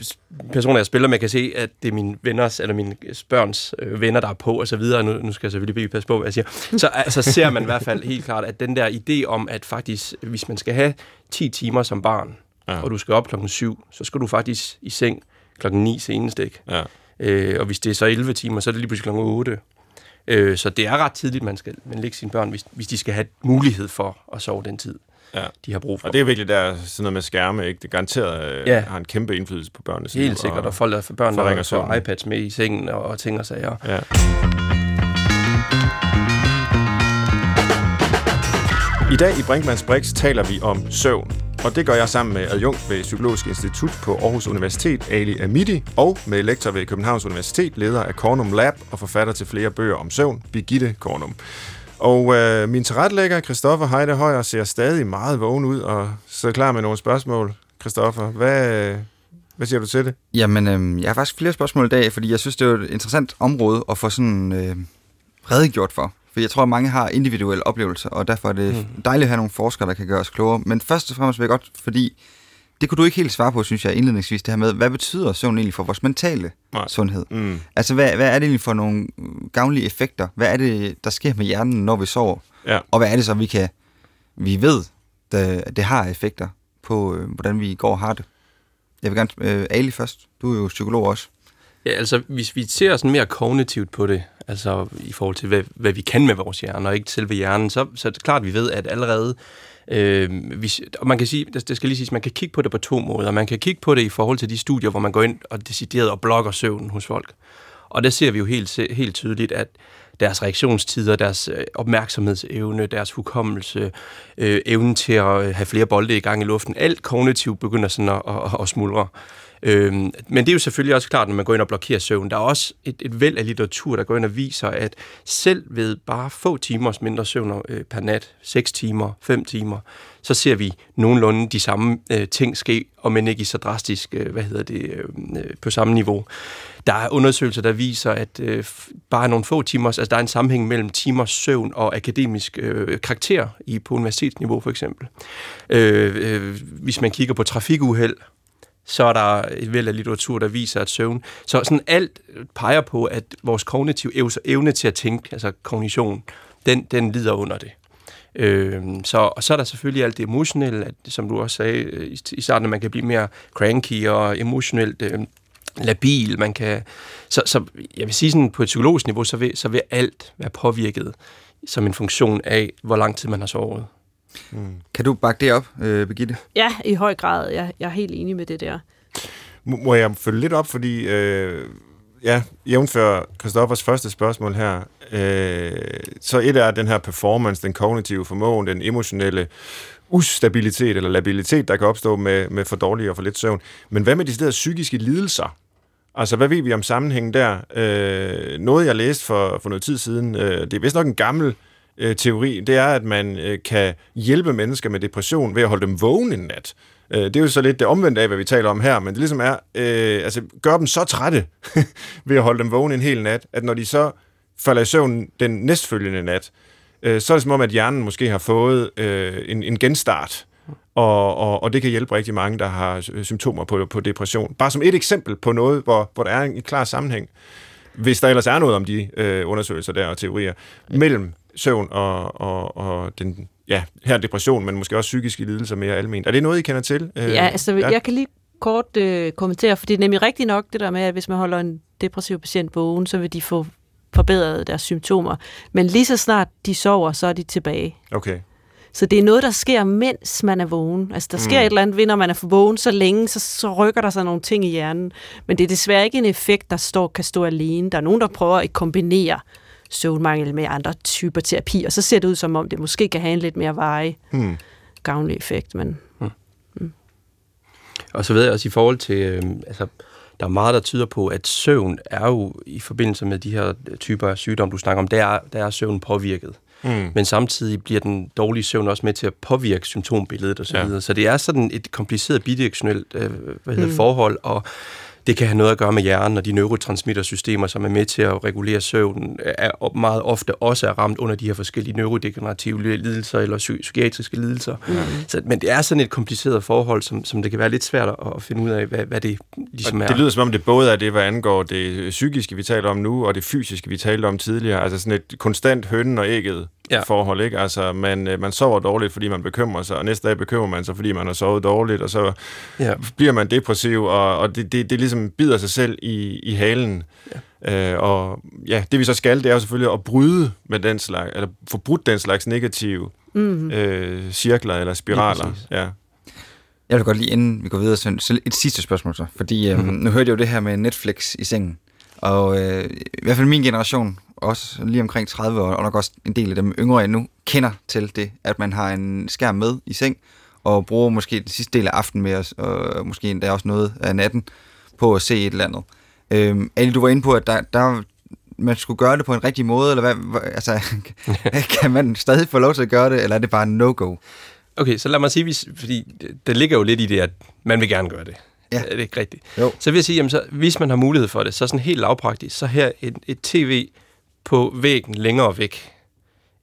personer, jeg spiller med, kan se, at det er mine venners, eller mine børns øh, venner, der er på, og så videre. Nu, nu skal jeg selvfølgelig passe på, hvad jeg siger. Så altså, ser man i hvert fald helt klart, at den der idé om, at faktisk, hvis man skal have 10 timer som barn, ja. og du skal op klokken 7, så skal du faktisk i seng klokken 9 senest, ikke? Ja. Øh, og hvis det er så 11 timer, så er det lige pludselig klokken 8. Øh, så det er ret tidligt, man skal man lægge sine børn, hvis, hvis de skal have mulighed for at sove den tid, ja. de har brug for. Og det er virkelig der sådan noget med skærme, ikke? Det garanteret øh, ja. har en kæmpe indflydelse på børnene. Helt sikkert, og folk der børn, der får iPads med i sengen og, og ting og sager. Ja. I dag i Brinkmanns Brix taler vi om søvn. Og det gør jeg sammen med adjunkt ved Psykologisk Institut på Aarhus Universitet, Ali Amidi, og med lektor ved Københavns Universitet, leder af Kornum Lab og forfatter til flere bøger om søvn, Birgitte Kornum. Og øh, min tilrettelægger, Christoffer Heide Højer, ser stadig meget vågen ud og så klar med nogle spørgsmål. Christoffer, hvad, hvad siger du til det? Jamen, øh, jeg har faktisk flere spørgsmål i dag, fordi jeg synes, det er et interessant område at få sådan øh, redegjort for. For jeg tror, at mange har individuelle oplevelser, og derfor er det mm. dejligt at have nogle forskere, der kan gøre os klogere. Men først og fremmest vil jeg godt, fordi det kunne du ikke helt svare på, synes jeg, indledningsvis, det her med, hvad betyder søvn egentlig for vores mentale Nej. sundhed? Mm. Altså, hvad, hvad er det egentlig for nogle gavnlige effekter? Hvad er det, der sker med hjernen, når vi sover? Ja. Og hvad er det så, vi kan, vi ved, det, det har effekter på, øh, hvordan vi går og har det? Jeg vil gerne, øh, Ali først, du er jo psykolog også. Ja, altså, hvis vi ser sådan mere kognitivt på det, altså i forhold til, hvad, hvad vi kan med vores hjerne, og ikke selve hjernen, så, så er det klart, at vi ved, at allerede Øh, hvis, og man kan sige, det skal lige siges, man kan kigge på det på to måder. Man kan kigge på det i forhold til de studier, hvor man går ind og decideret og blokker søvnen hos folk. Og der ser vi jo helt, helt tydeligt, at deres reaktionstider, deres øh, opmærksomhedsevne, deres hukommelse, øh, evnen til at have flere bolde i gang i luften, alt kognitivt begynder sådan at, at, at smuldre. Øhm, men det er jo selvfølgelig også klart, når man går ind og blokerer søvn. Der er også et, et væld af litteratur, der går ind og viser, at selv ved bare få timers mindre søvn øh, per nat, 6 timer, 5 timer, så ser vi nogenlunde de samme øh, ting ske, og men ikke i så drastisk, øh, hvad hedder det, øh, øh, på samme niveau. Der er undersøgelser, der viser, at øh, bare nogle få timer, altså der er en sammenhæng mellem timers søvn og akademisk øh, karakter i på universitetsniveau for eksempel. Øh, øh, hvis man kigger på trafikuheld, så er der et væld af litteratur, der viser, at søvn... Så sådan alt peger på, at vores kognitive evne til at tænke, altså kognition, den, den lider under det. Øh, så, og så er der selvfølgelig alt det emotionelle, at, som du også sagde øh, i, i starten, at man kan blive mere cranky og emotionelt øh, labil. Man kan, så, så jeg vil sige sådan, på et psykologisk niveau, så vil, så vil alt være påvirket som en funktion af, hvor lang tid man har sovet. Mm. Kan du bakke det op, øh, Birgitte? Ja, i høj grad. Jeg, jeg er helt enig med det der. Må jeg følge lidt op, fordi øh, ja, jævnfør Christoffers første spørgsmål her, øh, så et er den her performance, den kognitive formåen, den emotionelle ustabilitet eller labilitet, der kan opstå med, med for dårlig og for lidt søvn. Men hvad med de steder psykiske lidelser? Altså, hvad ved vi om sammenhængen der? Øh, noget, jeg læste for, for noget tid siden, øh, det er vist nok en gammel øh, Øh, teori, det er, at man øh, kan hjælpe mennesker med depression ved at holde dem vågne en nat. Øh, det er jo så lidt det omvendte af, hvad vi taler om her, men det ligesom er, øh, altså gør dem så trætte [LAUGHS] ved at holde dem vågne en hel nat, at når de så falder i søvn den næstfølgende nat, øh, så er det som om, at hjernen måske har fået øh, en, en genstart, og, og, og det kan hjælpe rigtig mange, der har symptomer på, på depression. Bare som et eksempel på noget, hvor, hvor der er en klar sammenhæng, hvis der ellers er noget om de øh, undersøgelser der og teorier, mellem søvn og, og, og den, ja, her depression, men måske også psykiske lidelser mere almindeligt. Er det noget, I kender til? Øh, ja, altså ja. jeg kan lige kort øh, kommentere, for det er nemlig rigtigt nok det der med, at hvis man holder en depressiv patient vågen, så vil de få forbedret deres symptomer. Men lige så snart de sover, så er de tilbage. Okay. Så det er noget, der sker, mens man er vågen. Altså, der sker mm. et eller andet ved, når man er for vågen så længe, så, så rykker der sig nogle ting i hjernen. Men det er desværre ikke en effekt, der står, kan stå alene. Der er nogen, der prøver at kombinere søvnmangel med andre typer terapi, og så ser det ud som om, det måske kan have en lidt mere veje mm. gavnlig effekt. Men, mm. Mm. Og så ved jeg også i forhold til, øh, altså, der er meget, der tyder på, at søvn er jo i forbindelse med de her typer af sygdomme, du snakker om, der er, der er søvn påvirket. Mm. Men samtidig bliver den dårlige søvn også med til at påvirke symptombilledet osv. Så, ja. så det er sådan et kompliceret bidirektionelt øh, hvad hedder, mm. forhold, og det kan have noget at gøre med hjernen og de neurotransmittersystemer, som er med til at regulere søvnen, er meget ofte også er ramt under de her forskellige neurodegenerative lidelser eller psykiatriske lidelser. Mm. Så, men det er sådan et kompliceret forhold, som, som det kan være lidt svært at finde ud af, hvad, hvad det ligesom er. Det lyder som om, det både er det, hvad angår det psykiske, vi taler om nu, og det fysiske, vi talte om tidligere. Altså sådan et konstant hønnen og ægget ja. forhold, ikke? Altså, man, øh, man sover dårligt, fordi man bekymrer sig, og næste dag bekymrer man sig, fordi man har sovet dårligt, og så ja. bliver man depressiv, og, og det, det, det ligesom bider sig selv i, i halen. Ja. Øh, og ja, det vi så skal, det er jo selvfølgelig at bryde med den slags, eller få brudt den slags negative mm-hmm. øh, cirkler eller spiraler. Ja, jeg vil godt lige, inden vi går videre, så et sidste spørgsmål så. Fordi øh, mm-hmm. nu hørte jeg jo det her med Netflix i sengen. Og øh, i hvert fald min generation, også lige omkring 30 år, og nok også en del af dem yngre endnu, kender til det, at man har en skærm med i seng, og bruger måske den sidste del af aftenen med os, og måske endda også noget af natten, på at se et eller andet. Øhm, Ali, du var inde på, at der, der, man skulle gøre det på en rigtig måde, eller hvad, altså, [LAUGHS] kan man stadig få lov til at gøre det, eller er det bare no-go? Okay, så lad mig sige, fordi det ligger jo lidt i det, at man vil gerne gøre det. Ja. Er det ikke rigtigt? Jo. Så vil jeg sige, jamen så, hvis man har mulighed for det, så sådan helt lavpraktisk, så her et, et tv på væggen længere væk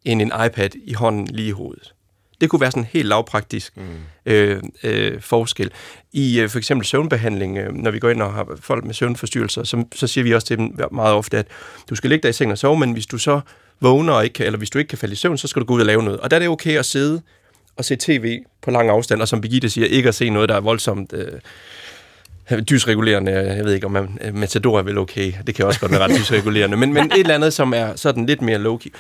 end en iPad i hånden lige i hovedet. Det kunne være sådan en helt lavpraktisk mm. øh, øh, forskel. I øh, for eksempel søvnbehandling, øh, når vi går ind og har folk med søvnforstyrrelser, så, så siger vi også til dem meget ofte, at du skal ligge der i sengen og sove, men hvis du så vågner, og ikke kan, eller hvis du ikke kan falde i søvn, så skal du gå ud og lave noget. Og der er det okay at sidde og se tv på lang afstand, og som Birgitte siger, ikke at se noget, der er voldsomt... Øh, dysregulerende, jeg ved ikke om man, Matador er vel okay, det kan også godt være ret dysregulerende, men, men et eller andet, som er sådan lidt mere low-key.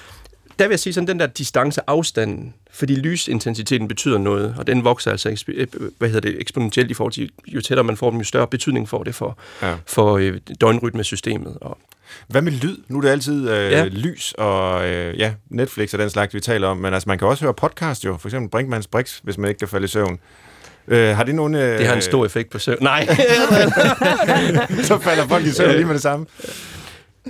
Der vil jeg sige sådan, den der distance afstanden, fordi lysintensiteten betyder noget, og den vokser altså øh, hvad hedder det, eksponentielt i forhold til, jo tættere man får dem, jo større betydning får det for, ja. for øh, døgnrytmesystemet. Og, hvad med lyd? Nu er det altid øh, ja. lys og øh, ja, Netflix og den slags, vi taler om, men altså man kan også høre podcast jo, for eksempel Brinkmanns Brix, hvis man ikke kan falde i søvn. Øh, har det nogen... Øh, Det har en stor effekt på søvn. Nej. [LAUGHS] så falder folk i søvn lige med det samme.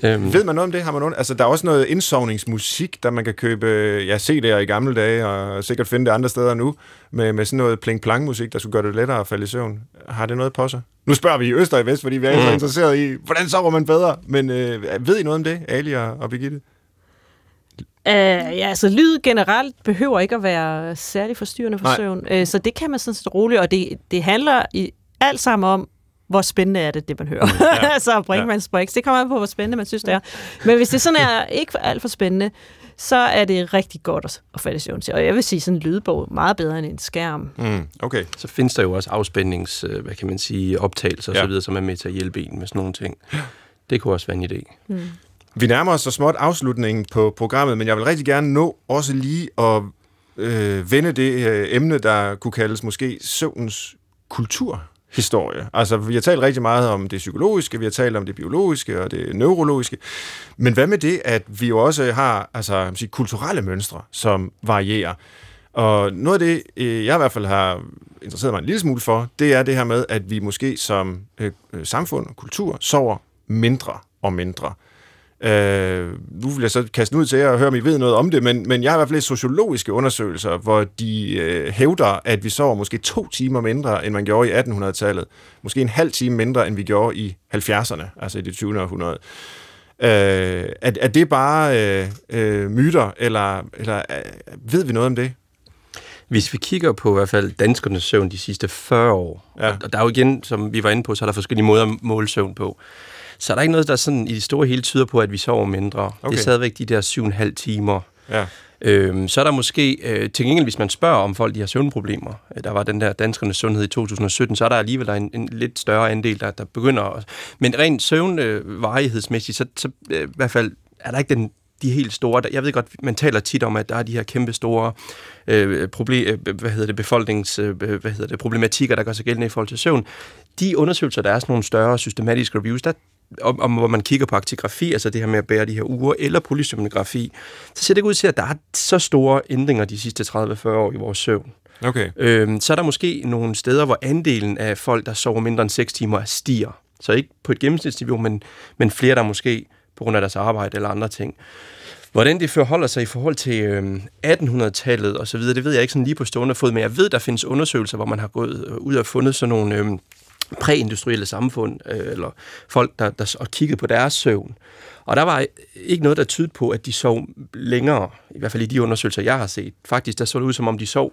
øhm, Ved man noget om det? Har man nogen? Altså, der er også noget indsovningsmusik, der man kan købe, øh, ja, CD'er i gamle dage, og sikkert finde det andre steder nu, med, med sådan noget pling-plang-musik, der skulle gøre det lettere at falde i søvn. Har det noget på sig? Nu spørger vi i Øst og i Vest, fordi vi er mm. så interesseret i, hvordan sover man bedre? Men øh, ved I noget om det, Ali og, og Birgitte? Uh, ja, altså lyd generelt behøver ikke at være særlig forstyrrende for Nej. søvn, uh, så det kan man sådan set roligt, og det, det handler i alt sammen om, hvor spændende er det, det man hører. Ja. [LAUGHS] altså Brinkmanns ja. Brix, det kommer an på, hvor spændende man synes, det er. Men hvis det sådan er ikke alt for spændende, så er det rigtig godt at, at falde i søvn til. Og jeg vil sige, sådan en lydbog er meget bedre end en skærm. Mm, okay. så findes der jo også afspændings, øh, hvad kan man sige, optagelser Ja. osv., som er med til at hjælpe en med sådan nogle ting. Det kunne også være en idé. Vi nærmer os så småt afslutningen på programmet, men jeg vil rigtig gerne nå også lige at øh, vende det øh, emne, der kunne kaldes måske søvnens kulturhistorie. Altså, vi har talt rigtig meget om det psykologiske, vi har talt om det biologiske og det neurologiske, men hvad med det, at vi jo også har altså, sige, kulturelle mønstre, som varierer? Og noget af det, øh, jeg i hvert fald har interesseret mig en lille smule for, det er det her med, at vi måske som øh, samfund og kultur sover mindre og mindre. Øh, nu vil jeg så kaste ud til jer og høre, om I ved noget om det, men, men jeg har i hvert fald læst sociologiske undersøgelser, hvor de øh, hævder, at vi sover måske to timer mindre, end man gjorde i 1800-tallet. Måske en halv time mindre, end vi gjorde i 70'erne, altså i det 20. århundrede. Øh, er, er det bare øh, øh, myter, eller, eller øh, ved vi noget om det? Hvis vi kigger på i hvert fald danskernes søvn de sidste 40 år, ja. og der er jo igen, som vi var inde på, så er der forskellige måder at måle søvn på. Så er der ikke noget, der sådan i det store hele tyder på, at vi sover mindre. Okay. Det er stadigvæk de der 7,5 timer. Ja. Øhm, så er der måske, øh, til gengæld hvis man spørger om folk, de har søvnproblemer, øh, der var den der danskernes sundhed i 2017, så er der alligevel en, en lidt større andel, der, der begynder at... Men rent søvnvarighedsmæssigt, så, så øh, i hvert fald er der ikke den, de helt store... Jeg ved godt, man taler tit om, at der er de her kæmpe store øh, problem, øh, hvad hedder det, befolknings, øh, hvad hedder det, problematikker, der gør sig gældende i forhold til søvn. De undersøgelser, der er sådan nogle større systematiske reviews, der om, om, hvor man kigger på aktigrafi, altså det her med at bære de her uger, eller polysomnografi, så ser det ikke ud til, at der er så store ændringer de sidste 30-40 år i vores søvn. Okay. Øhm, så er der måske nogle steder, hvor andelen af folk, der sover mindre end 6 timer, stiger. Så ikke på et gennemsnitsniveau, men, men flere, der måske på grund af deres arbejde eller andre ting. Hvordan det forholder sig i forhold til øh, 1800-tallet og så videre, det ved jeg ikke sådan lige på stående fod, men jeg ved, der findes undersøgelser, hvor man har gået øh, ud og fundet sådan nogle øh, præindustrielle samfund, øh, eller folk, der, der og kiggede på deres søvn. Og der var ikke noget, der tydede på, at de sov længere, i hvert fald i de undersøgelser, jeg har set. Faktisk, der så det ud, som om de sov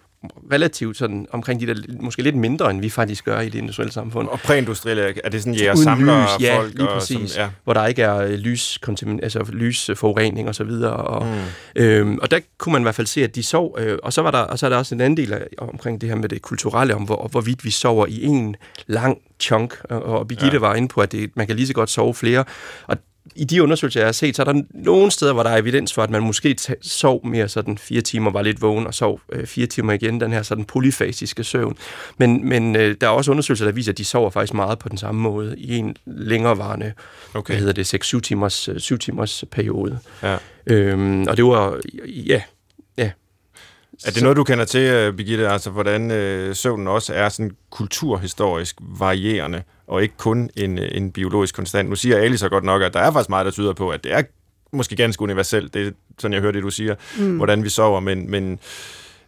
relativt sådan omkring de der, måske lidt mindre, end vi faktisk gør i det industrielle samfund. Og præindustrielle, er det sådan, jæger Uden samler lys, ja, folk? lige og præcis. Som, ja. Hvor der ikke er øh, lys, altså lysforurening og så videre. Og, mm. øhm, og der kunne man i hvert fald se, at de sov. Øh, og så var der, og så er der også en anden del af, omkring det her med det kulturelle, om hvor, hvorvidt vi sover i en lang chunk. Og, og Birgitte ja. var inde på, at det, man kan lige så godt sove flere. Og i de undersøgelser, jeg har set, så er der nogle steder, hvor der er evidens for, at man måske sov mere sådan fire timer, var lidt vågen og sov øh, fire timer igen, den her sådan polyfasiske søvn. Men, men øh, der er også undersøgelser, der viser, at de sover faktisk meget på den samme måde i en længerevarende, Okay. hvad hedder det, 6-7 timers, øh, 7 timers periode. Ja. Øhm, og det var, ja. Er det noget, du kender til, øh, Birgitte, altså hvordan øh, søvnen også er sådan kulturhistorisk varierende, og ikke kun en, øh, en biologisk konstant? Nu siger Ali så godt nok, at der er faktisk meget, der tyder på, at det er måske ganske universelt, det er sådan, jeg hører det, du siger, mm. hvordan vi sover, men, men,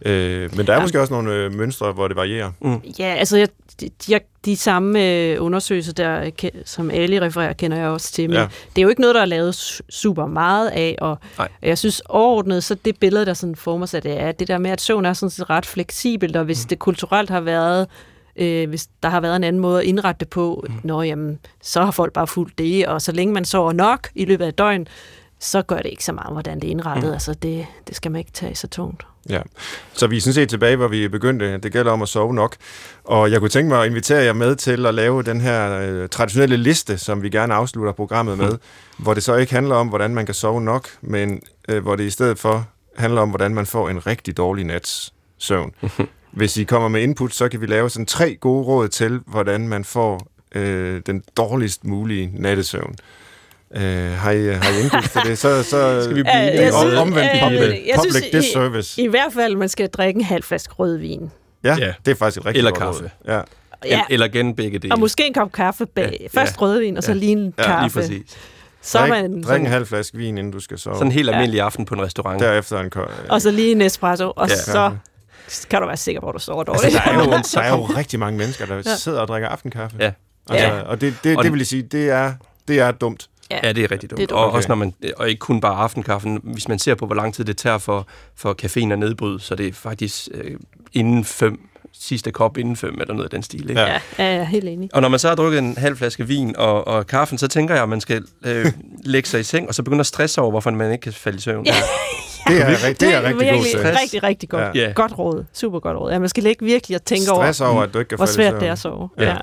øh, men der er ja. Måske også nogle øh, mønstre, hvor det varierer. Ja, altså jeg, de, de, de samme øh, undersøgelser, der, som Ali refererer, kender jeg også til. Men Ja. det er jo ikke noget, der er lavet su- super meget af, og Nej. jeg synes overordnet, så det billede, der sådan former sig, det er det der med, at søvn er sådan set ret fleksibelt, og hvis mm. det kulturelt har været øh, hvis der har været en anden måde at indrette det på, mm. nå jamen, så har folk bare fulgt det, og så længe man sover nok i løbet af døgn, så gør det ikke så meget, hvordan det er indrettet. Mm. Altså, det, det skal man ikke tage så tungt. Ja. Så vi er sådan set tilbage, hvor vi begyndte. Det gælder om at sove nok. Og jeg kunne tænke mig at invitere jer med til at lave den her øh, traditionelle liste, som vi gerne afslutter programmet med, hvor det så ikke handler om, hvordan man kan sove nok, men øh, hvor det i stedet for handler om, hvordan man får en rigtig dårlig nats søvn. [LAUGHS] Hvis I kommer med input, så kan vi lave sådan tre gode råd til, hvordan man får øh, den dårligst mulige nattesøvn. Øh, har, I, har I input til det? Så, så [LAUGHS] Skal vi Ja, blive jeg om, synes- omvendt øh, public, jeg synes, public I- disservice. I hvert fald, man skal drikke en halv flaske rødvin. Ja, Ja. det er faktisk et rigtig Eller godt kaffe. råd. Ja. Ja, Eller gen begge dele. og måske en kop kaffe bag. Ja, Først ja. rødvin, og så Ja. lige en Ja, kaffe. Lige præcis. Så Drik, man drik en sådan, halv flaske vin, inden du skal sove. Sådan en helt almindelig aften på en restaurant. Derefter en ko- og så lige en espresso, og Ja. så kan du være sikker på, at du sover dårligt. Altså, der, er jo, [LAUGHS] der er jo rigtig mange mennesker, der Ja. sidder og drikker aftenkaffe. Ja. Altså, Ja. Og det, det, Og det den- vil jeg sige, det er, det er dumt. Ja, det er rigtig dumt. Det er dumt. Og Okay. også når man, og ikke kun bare aftenkaffen. Hvis man ser på, hvor lang tid det tager for, for caféen at nedbryde, så det er faktisk øh, inden fem, sidste kop inden fem, eller noget af den stil. Ikke? Ja. Ja, jeg er helt enig. Og når man så har drukket en halv flaske vin og, og kaffen, så tænker jeg, at man skal øh, [LAUGHS] lægge sig i seng, og så begynde at stresse over, hvorfor man ikke kan falde i søvn. Ja. [LAUGHS] Det er, det, det er rigtig god virkelig stress. rigtig, rigtig godt. Ja. Godt råd. Super godt råd. Ja, man skal ikke virkelig at tænke Stress over, over, at du ikke kan hvor falde i svært søvn. det er at sove. Ja. Ja.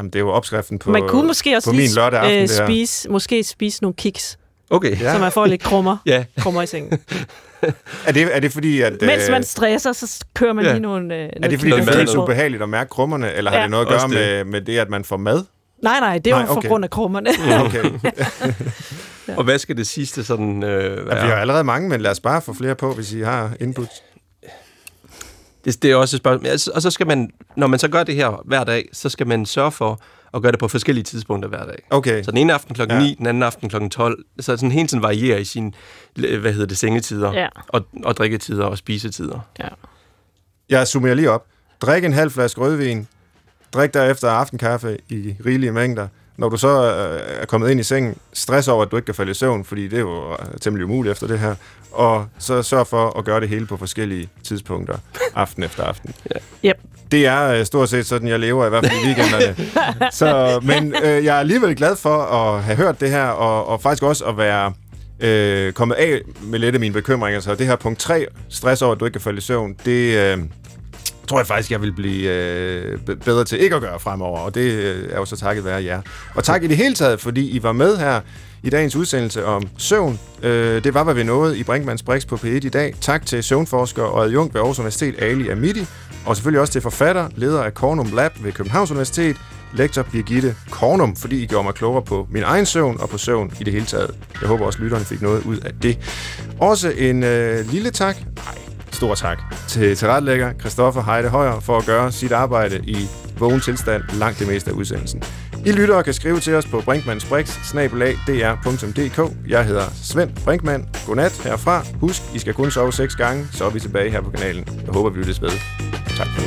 Jamen, det er jo opskriften på, Man kunne måske også på min lige lørdag aften, øh, spise, måske spise nogle kiks, Okay. Ja. ja. så man får lidt krummer, [LAUGHS] Ja. krummer i sengen. [LAUGHS] Er det, er det fordi, at... Mens øh, man stresser, så kører man Ja. lige nogle... Øh, er det fordi, det føles ubehageligt at mærke krummerne, eller har Ja. det noget at gøre det. med, med det, at man får mad? Nej, nej, det er Nej, jo for okay. grund af krummerne. [LAUGHS] Okay. Og hvad skal det sidste sådan øh, Ja, være? vi har allerede mange, men lad os bare få flere på, hvis I har input. Det, det er også et spørgsmål. Altså, Og så skal man, når man så gør det her hver dag, så skal man sørge for at gøre det på forskellige tidspunkter hver dag. Okay. Så den ene aften klokken Ja. ja. 9, den anden aften klokken 12, så sådan hele tiden varierer i sine, hvad hedder det, sengetider, Ja. og, og drikketider og spisetider. ja. Jeg summerer lige op. Drik en halv flaske rødvin. Drik derefter aftenkaffe i rigelige mængder. Når du så øh, er kommet ind i sengen, stress over, at du ikke kan falde i søvn, fordi det er jo øh, temmelig umuligt efter det her. Og så sørg for at gøre det hele på forskellige tidspunkter, [LAUGHS] aften efter aften. Yep. Det er øh, stort set sådan, jeg lever, i hvert fald i weekenderne. [LAUGHS] så, men øh, jeg er alligevel glad for at have hørt det her, og, og faktisk også at være øh, kommet af med lidt af mine bekymringer. Så det her punkt 3, stress over, at du ikke kan falde i søvn, det øh, tror jeg faktisk, jeg vil blive øh, bedre til ikke at gøre fremover, og det øh, er jo så takket være jer. Og tak i det hele taget, fordi I var med her i dagens udsendelse om søvn. Øh, det var, hvad vi nåede i Brinkmanns Brix på P1 i dag. Tak til søvnforsker og adjunkt ved Aarhus Universitet, Ali Amidi, og selvfølgelig også til forfatter, leder af Cornum Lab ved Københavns Universitet, lektor Birgitte Kornum, fordi I gjorde mig klogere på min egen søvn og på søvn i det hele taget. Jeg håber også, lytterne fik noget ud af det. Også en øh, lille tak, nej, stor tak, til tilrettelægger Christoffer Heide Højer for at gøre sit arbejde i vågen tilstand langt det meste af udsendelsen. I lyttere kan skrive til os på brinkmannsbrix.dr.dk. Jeg hedder Svend Brinkmann. Godnat herfra. Husk, I skal kun sove seks gange, så er vi tilbage her på kanalen. Jeg håber, vi lyttes ved. Tak for nu.